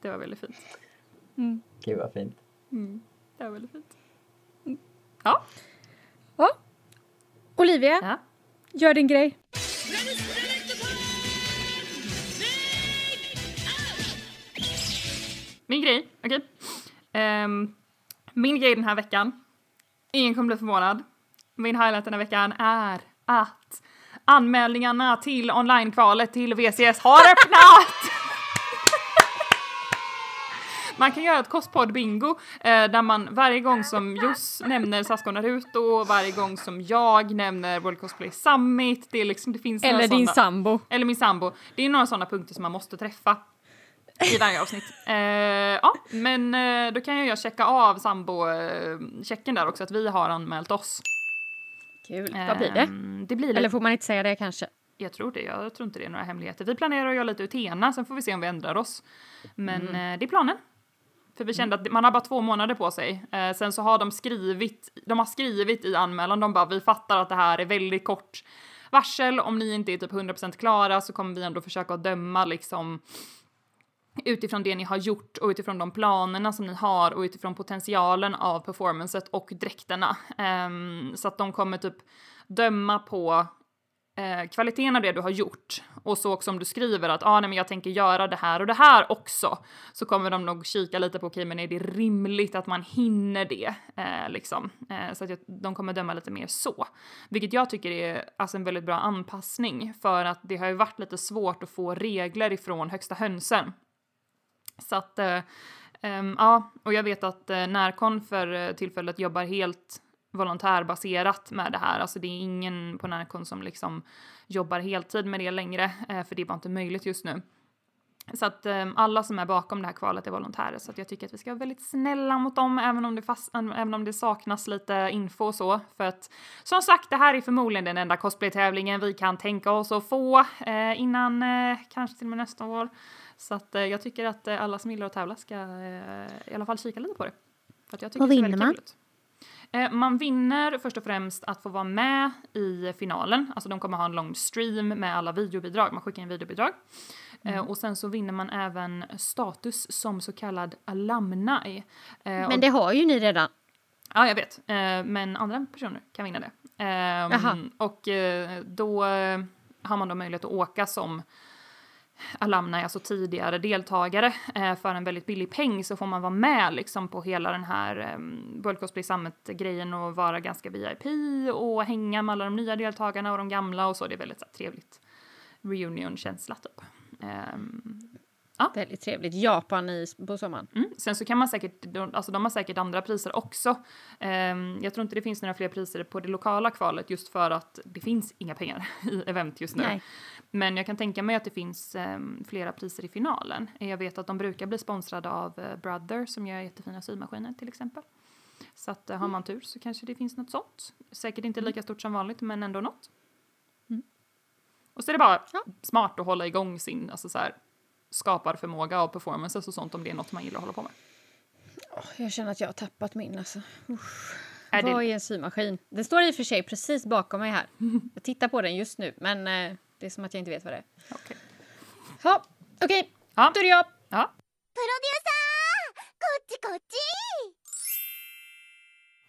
det var väldigt fint. Gud vad fint. Mm, det var väldigt fint. Mm. Ja. Ja. Olivia, ja. gör din grej. Min grej, okej. Ehm, min grej den här veckan, ingen kommer bli förvånad. Min highlight den här veckan är att anmälningarna till onlinekvalet till VCS har öppnat! (laughs) Man kan göra ett kostpodd bingo eh, där man varje gång som Joss nämner Sasco Naruto, varje gång som jag nämner World Cosplay Summit, det, är liksom, det finns Eller din såna, sambo. Eller min sambo. Det är några sådana punkter som man måste träffa i varje avsnitt. (laughs) Eh, ja, men eh, då kan jag checka av sambo-checken där också, att vi har anmält oss. Kul. Vad blir det? Ehm, Det blir lite Eller får man inte säga det kanske? jag tror det. Jag tror inte det är några hemligheter. Vi planerar att göra lite Utena, sen får vi se om vi ändrar oss. Men eh, det är planen. För vi kände att man har bara två månader på sig. Eh, sen så har de skrivit, de har skrivit i anmälan, de bara vi fattar att det här är väldigt kort varsel. Om ni inte är typ 100% klara så kommer vi ändå försöka döma liksom utifrån det ni har gjort och utifrån de planerna som ni har och utifrån potentialen av performancet och dräkterna. Um, så att de kommer typ döma på eh, kvaliteten av det du har gjort. Och så också om du skriver att ah, nej, men jag tänker göra det här och det här också. Så kommer de nog kika lite på okej okay, men är det rimligt att man hinner det? Eh, liksom. Eh, så att jag, de kommer döma lite mer så. Vilket jag tycker är alltså en väldigt bra anpassning. För att det har ju varit lite svårt att få regler ifrån högsta hönsen så att eh, ehm, ja och jag vet att eh, Närcon för eh, tillfället jobbar helt volontärbaserat med det här. Alltså det är ingen på Närcon som liksom jobbar heltid med det längre, eh, för det är bara inte möjligt just nu. Så att eh, alla som är bakom det här kvalet är volontärer, så att jag tycker att vi ska vara väldigt snälla mot dem, även om det, fast, även om det saknas lite info och så. För att som sagt, det här är förmodligen den enda cosplaytävlingen vi kan tänka oss att få eh, innan eh, kanske till och med nästa år. Så att eh, jag tycker att eh, alla som gillar att tävla ska eh, i alla fall kika lite på det. För att jag tycker Vad vinner man? ut. Man vinner först och främst att få vara med i finalen. Alltså de kommer ha en lång stream med alla videobidrag. Man skickar in videobidrag. Eh, Och sen så vinner man även status som så kallad alumni. Men det har ju ni redan. Ja, jag vet. Men andra personer kan vinna det. Ehm, Jaha. Och då har man då möjlighet att åka som alumni, alltså tidigare deltagare, eh, för en väldigt billig peng så får man vara med liksom på hela den här um, World Cosplay Summit-grejen och vara ganska VIP och hänga med alla de nya deltagarna och de gamla och så. Det är väldigt så här, trevligt reunion-känsla typ. Ehm, Väldigt trevligt. Japan i, på sommaren. Mm. Sen så kan man säkert, de, alltså de har säkert andra priser också. Ehm, jag tror inte det finns några fler priser på det lokala kvalet just för att det finns inga pengar (laughs) i event just nu. Nej. Men jag kan tänka mig att det finns ehm, flera priser i finalen. Jag vet att de brukar bli sponsrade av eh, Brother som gör jättefina symaskiner till exempel. Så att eh, har man tur så kanske det finns något sånt. Säkert inte lika stort som vanligt men ändå något. Och så är det bara Ja. smart att hålla igång sin alltså så här, skaparförmåga och performances och sånt om det är något man gillar att hålla på med. Jag känner att jag har tappat min alltså. Är det- Vad är en symaskin? Den står i och för sig precis bakom mig här. (laughs) Jag tittar på den just nu, men eh, det är som att jag inte vet vad det är. Okej. Okay. Okej, okay. då är det jag. Ja.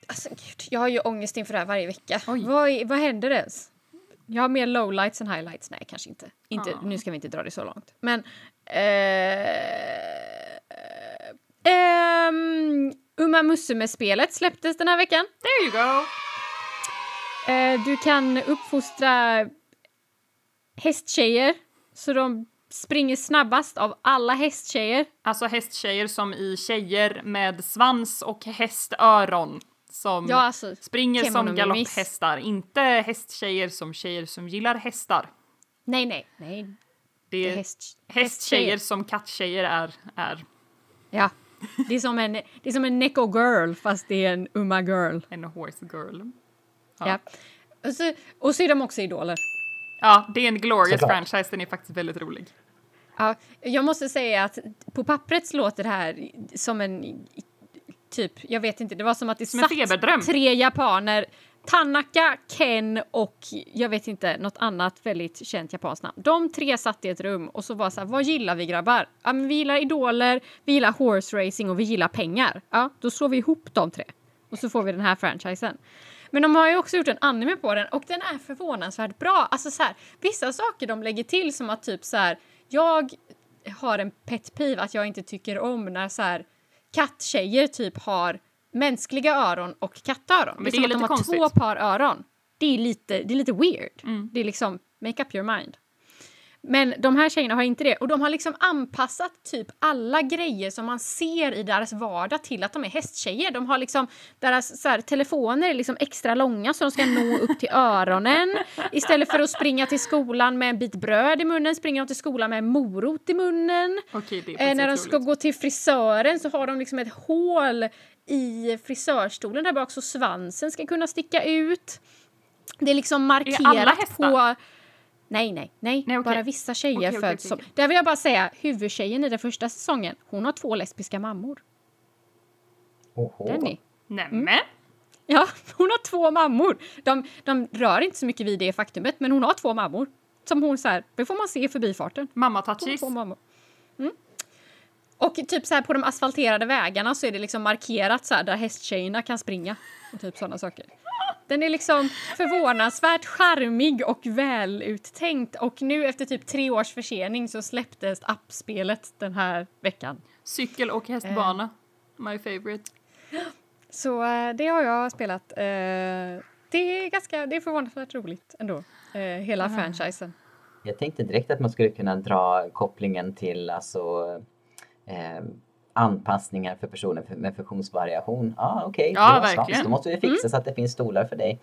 Alltså gud, jag har ju ångest inför det här varje vecka. Vad, vad händer ens? Jag har mer lowlights än highlights. Nej, kanske inte. inte ah. Nu ska vi inte dra det så långt. Men... Eh, eh, um, Uma Musume-spelet släpptes den här veckan. There you go! Eh, du kan uppfostra hästtjejer så de springer snabbast av alla hästtjejer. Alltså hästtjejer som i tjejer med svans och hästöron. Som Ja, alltså, springer som galopphästar. Inte hästtjejer som tjejer som gillar hästar. nej, nej, nej. Det Det är häst, hästtjejer som katttjejer är. är. Ja. Det är som en, det är som en Neko Girl fast det är en Uma Girl. En horse girl. Ja. Ja. Och, så, och så är de också idoler. Ja, det är en glorious Såklart. franchise. Den är faktiskt väldigt rolig. Ja, jag måste säga att på pappret låter det här som en typ, jag vet inte, det var som att det Som feberdröm. tre japaner, Tanaka, Ken och jag vet inte, något annat väldigt känt japanskt namn. De tre satt i ett rum och så var så här, vad gillar vi grabbar? Ja, men vi gillar idoler, vi gillar horse racing och vi gillar pengar. Ja, då slår vi ihop de tre och så får vi den här franchisen. Men de har ju också gjort en anime på den och den är förvånansvärt bra. Alltså så här, vissa saker de lägger till som att typ så här, jag har en pet peeve att jag inte tycker om när så här katttjejer typ har mänskliga öron och kattöron. Men det är det som är att de har konstigt. två par öron. Det är lite, det är lite weird. Mm. Det är liksom make up your mind. Men de här tjejerna har inte det. Och de har liksom anpassat typ alla grejer som man ser i deras vardag till att de är hästtjejer. De har liksom, deras så här, telefoner är liksom extra långa så de ska nå upp till öronen. Istället för att springa till skolan med en bit bröd i munnen springer de till skolan med en morot i munnen. Okej, är Eh, när de roligt. ska gå till frisören så har de liksom ett hål i frisörstolen där bak så svansen ska kunna sticka ut. Det är liksom markerat hästar? på... Nej, nej, nej. Nej, okej. Bara vissa tjejer Okej, okej, föds som... Där vill jag bara säga, huvudtjejen i den första säsongen, hon har två lesbiska mammor. Oho. Denny. Nämen! Ja, (laughs) hon har två mammor. De, de rör inte så mycket vid det faktumet, men hon har två mammor. Som hon så här, det får man se i förbifarten. Mamma Hon har touchies. två mammor. Mm. Och typ så här på de asfalterade vägarna så är det liksom markerat så här där hästtjejerna kan springa. Och typ sådana saker. Den är liksom förvånansvärt charmig och väluttänkt och nu efter typ tre års försening så släpptes appspelet den här veckan. Cykel och hästbana. My favorite. Så eh, det har jag spelat. Eh, det är ganska, det är förvånansvärt roligt ändå. Eh, hela franchisen. Jag tänkte direkt att man skulle kunna dra kopplingen till alltså eh, anpassningar för personer med funktionsvariation. Ah, okej, Ja, svans. Då måste vi fixa så att det finns stolar för dig.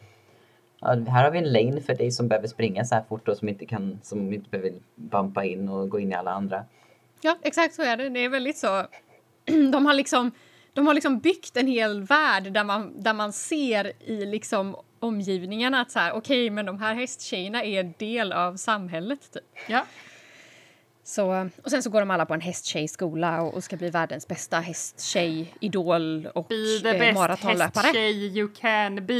Ja, här har vi en lane för dig som behöver springa så här fort och som inte kan, som inte behöver bumpa in och gå in i alla andra. Ja, exakt så är det. Det är väldigt så. (clears throat) De har liksom, de har liksom byggt en hel värld där man, där man ser i liksom omgivningarna att så här, okej, men de här hästtjejerna är en del av samhället. Typ. Ja. Så, och sen så går de alla på en hästtjejskola och, och ska bli världens bästa hästtjej, idol och Be the eh, maratonlöpare. hästtjej you can be.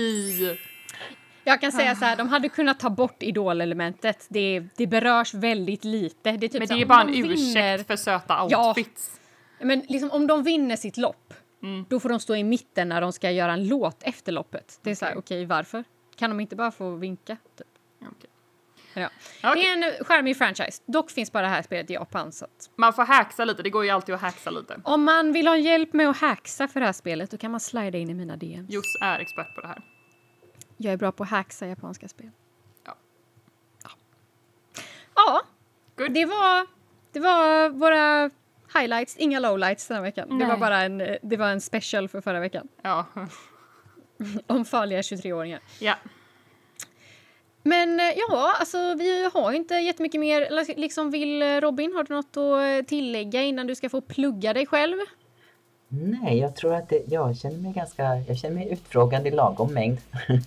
Jag kan säga så här, de hade kunnat ta bort idolelementet. Det, det berörs väldigt lite. Det är typ Men det här, är bara om en de vinner- ursäkt för söta Ja. outfits. Men liksom, om de vinner sitt lopp, Mm. då får de stå i mitten när de ska göra en låt efter loppet. Det är så här, Okej. okej, varför? Kan de inte bara få vinka? Typ? Okej. Ja. Okej. Det är en charmig franchise. Dock finns bara det här spelet i Japan. Så att Man får hacksa lite, det går ju alltid att hacksa lite. om man vill ha hjälp med att hacksa för det här spelet, då kan man slida in i mina DMs. Joss är expert på det här. Jag är bra på att hacksa japanska spel. Ja. Ja. Ja, Good. det var, det var våra highlights, inga lowlights den här veckan. Det Nej. var bara en, det var en special för förra veckan. Ja. (laughs) Om farliga 23-åringar. ja. Men eh, ja, alltså vi har inte jättemycket mer. Liksom vill eh, Robin, har du något att eh, tillägga innan du ska få plugga dig själv? Nej, jag tror att det, jag känner mig ganska, jag känner mig utfrågad i lagom mängd.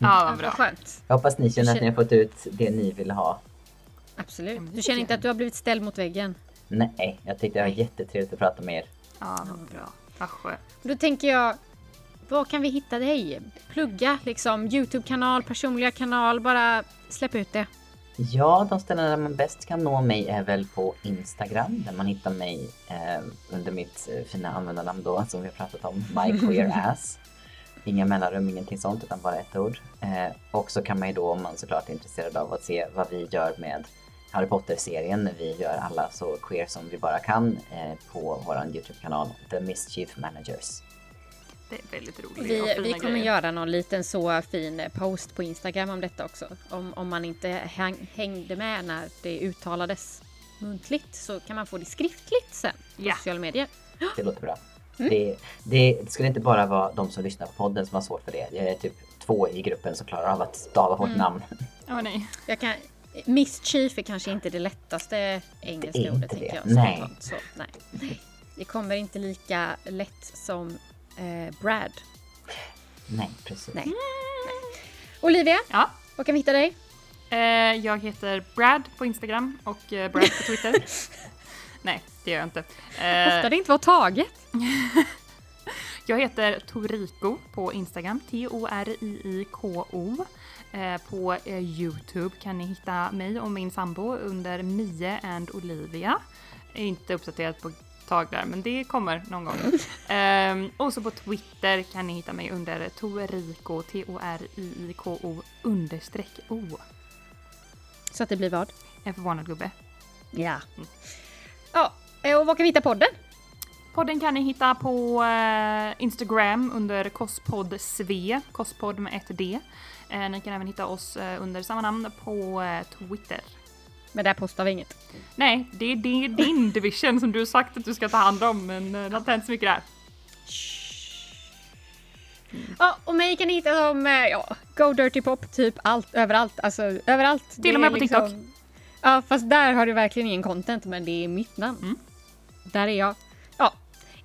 Ja, bra. skönt. Jag hoppas ni känner att ni har fått ut det ni vill ha. Absolut. Du känner inte att du har blivit ställd mot väggen? Nej, jag tyckte det var jättetrevligt att prata med er. Ja, vad bra. Vad skönt. Då tänker jag, var kan vi hitta dig? Plugga liksom, Youtube-kanal, personliga kanal, bara släpp ut det. Ja, de ställen där man bäst kan nå mig är väl på Instagram där man hittar mig eh, under mitt eh, fina användarnamn då som vi har pratat om, myqueerass. (laughs) Inga mellanrum, ingenting sånt utan bara ett ord. Eh, och så kan man ju då om man såklart är intresserad av att se vad vi gör med Harry Potter-serien när vi gör alla så queer som vi bara kan eh, på våran Youtube-kanal The Mischief Managers. Det är väldigt roligt. Vi, vi kommer grejer. göra någon liten så fin eh, post på Instagram om detta också. Om, om man inte häng, hängde med när det uttalades muntligt så kan man få det skriftligt sen på Ja. sociala medier. Det låter bra. Det, det, det skulle inte bara vara de som lyssnar på podden som har svårt för det. Jag är typ två i gruppen som klarar av att stava vårt namn. Åh nej. Jag kan, mischief är kanske inte det lättaste engelska Det ordet. inte tänker det. jag, Nej. Så, nej. Det kommer inte lika lätt som eh, Brad. Nej, precis. Nej. Olivia, Ja. var kan vi hitta dig? Eh, jag heter Brad på Instagram och eh, Brad på Twitter. (laughs) nej, det gör jag inte. Eh, Ofta det inte var taget. (laughs) Jag heter Toriko på Instagram, T-O-R-I-I-K-O. Eh, på eh, Youtube kan ni hitta mig och min sambo under Mie and Olivia. Är inte uppdaterat på tag där, men det kommer någon gång. (laughs) Ehm, och så på Twitter kan ni hitta mig under Toriko, T-O-R-I-I-K-O understreck O. Så att det blir vad? En förvånad gubbe. Ja. Ja, eh, och var kan vi hitta podden? Podden kan ni hitta på eh, Instagram under Kosspodd Sve, Kosspodd med ett D. Eh, ni kan även hitta oss under samma namn på Twitter. Men där postar vi inget. Nej, det är, det är din division som du har sagt att du ska ta hand om, men eh, det har inte hänt så mycket där. Ja, och mig kan ni hitta som, eh, ja, Go Dirty Pop, typ allt, överallt. Alltså överallt. Det och med är liksom- på TikTok. Ja, fast där har du verkligen ingen content, men det är mitt namn. Mm. Där är jag. Ja,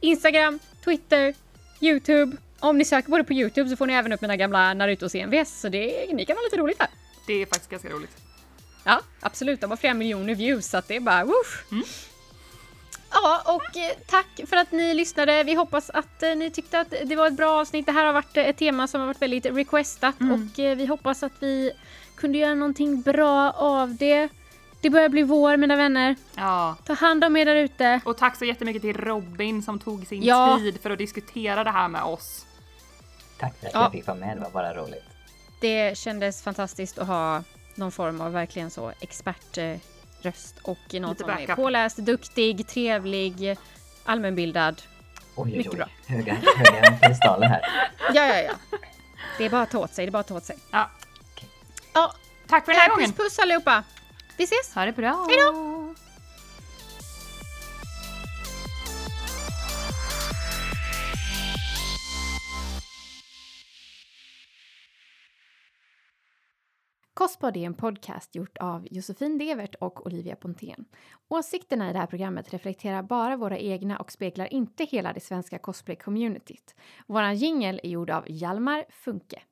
Instagram, Twitter, YouTube. Om ni söker både på YouTube så får ni även upp mina gamla Naruto-CMVs, så det, ni kan ha lite roligt där. Det är faktiskt ganska roligt. Ja, absolut. De har flera miljoner views, så att det är bara woof. Ja, och eh, tack för att ni lyssnade. Vi hoppas att eh, ni tyckte att det var ett bra avsnitt. Det här har varit ett tema som har varit väldigt requestat och eh, vi hoppas att vi kunde göra någonting bra av det. Det börjar bli vår, mina vänner. Ja. Ta hand om er där ute. Och tack så jättemycket till Robin som tog sin Ja. tid för att diskutera det här med oss. Tack för att Ja. jag fick vara med, det var bara roligt. Det kändes fantastiskt att ha någon form av verkligen så expertröst och någon Lite som är påläst, duktig, trevlig, allmänbildad. Oj, oj, Mycket oj. bra. Höga, höga piedestaler här. (laughs) Ja, ja, ja. Det är bara att ta åt sig, det är bara att ta åt sig. Ja. Ja, Tack för den här gången! puss puss allihopa! Vi ses! Ha det bra! Hejdå! Kostpodd är en podcast gjort av Josefin Devert och Olivia Pontén. Åsikterna i det här programmet reflekterar bara våra egna och speglar inte hela det svenska cosplay-communityt. Våran jingel är gjord av Hjalmar Funke.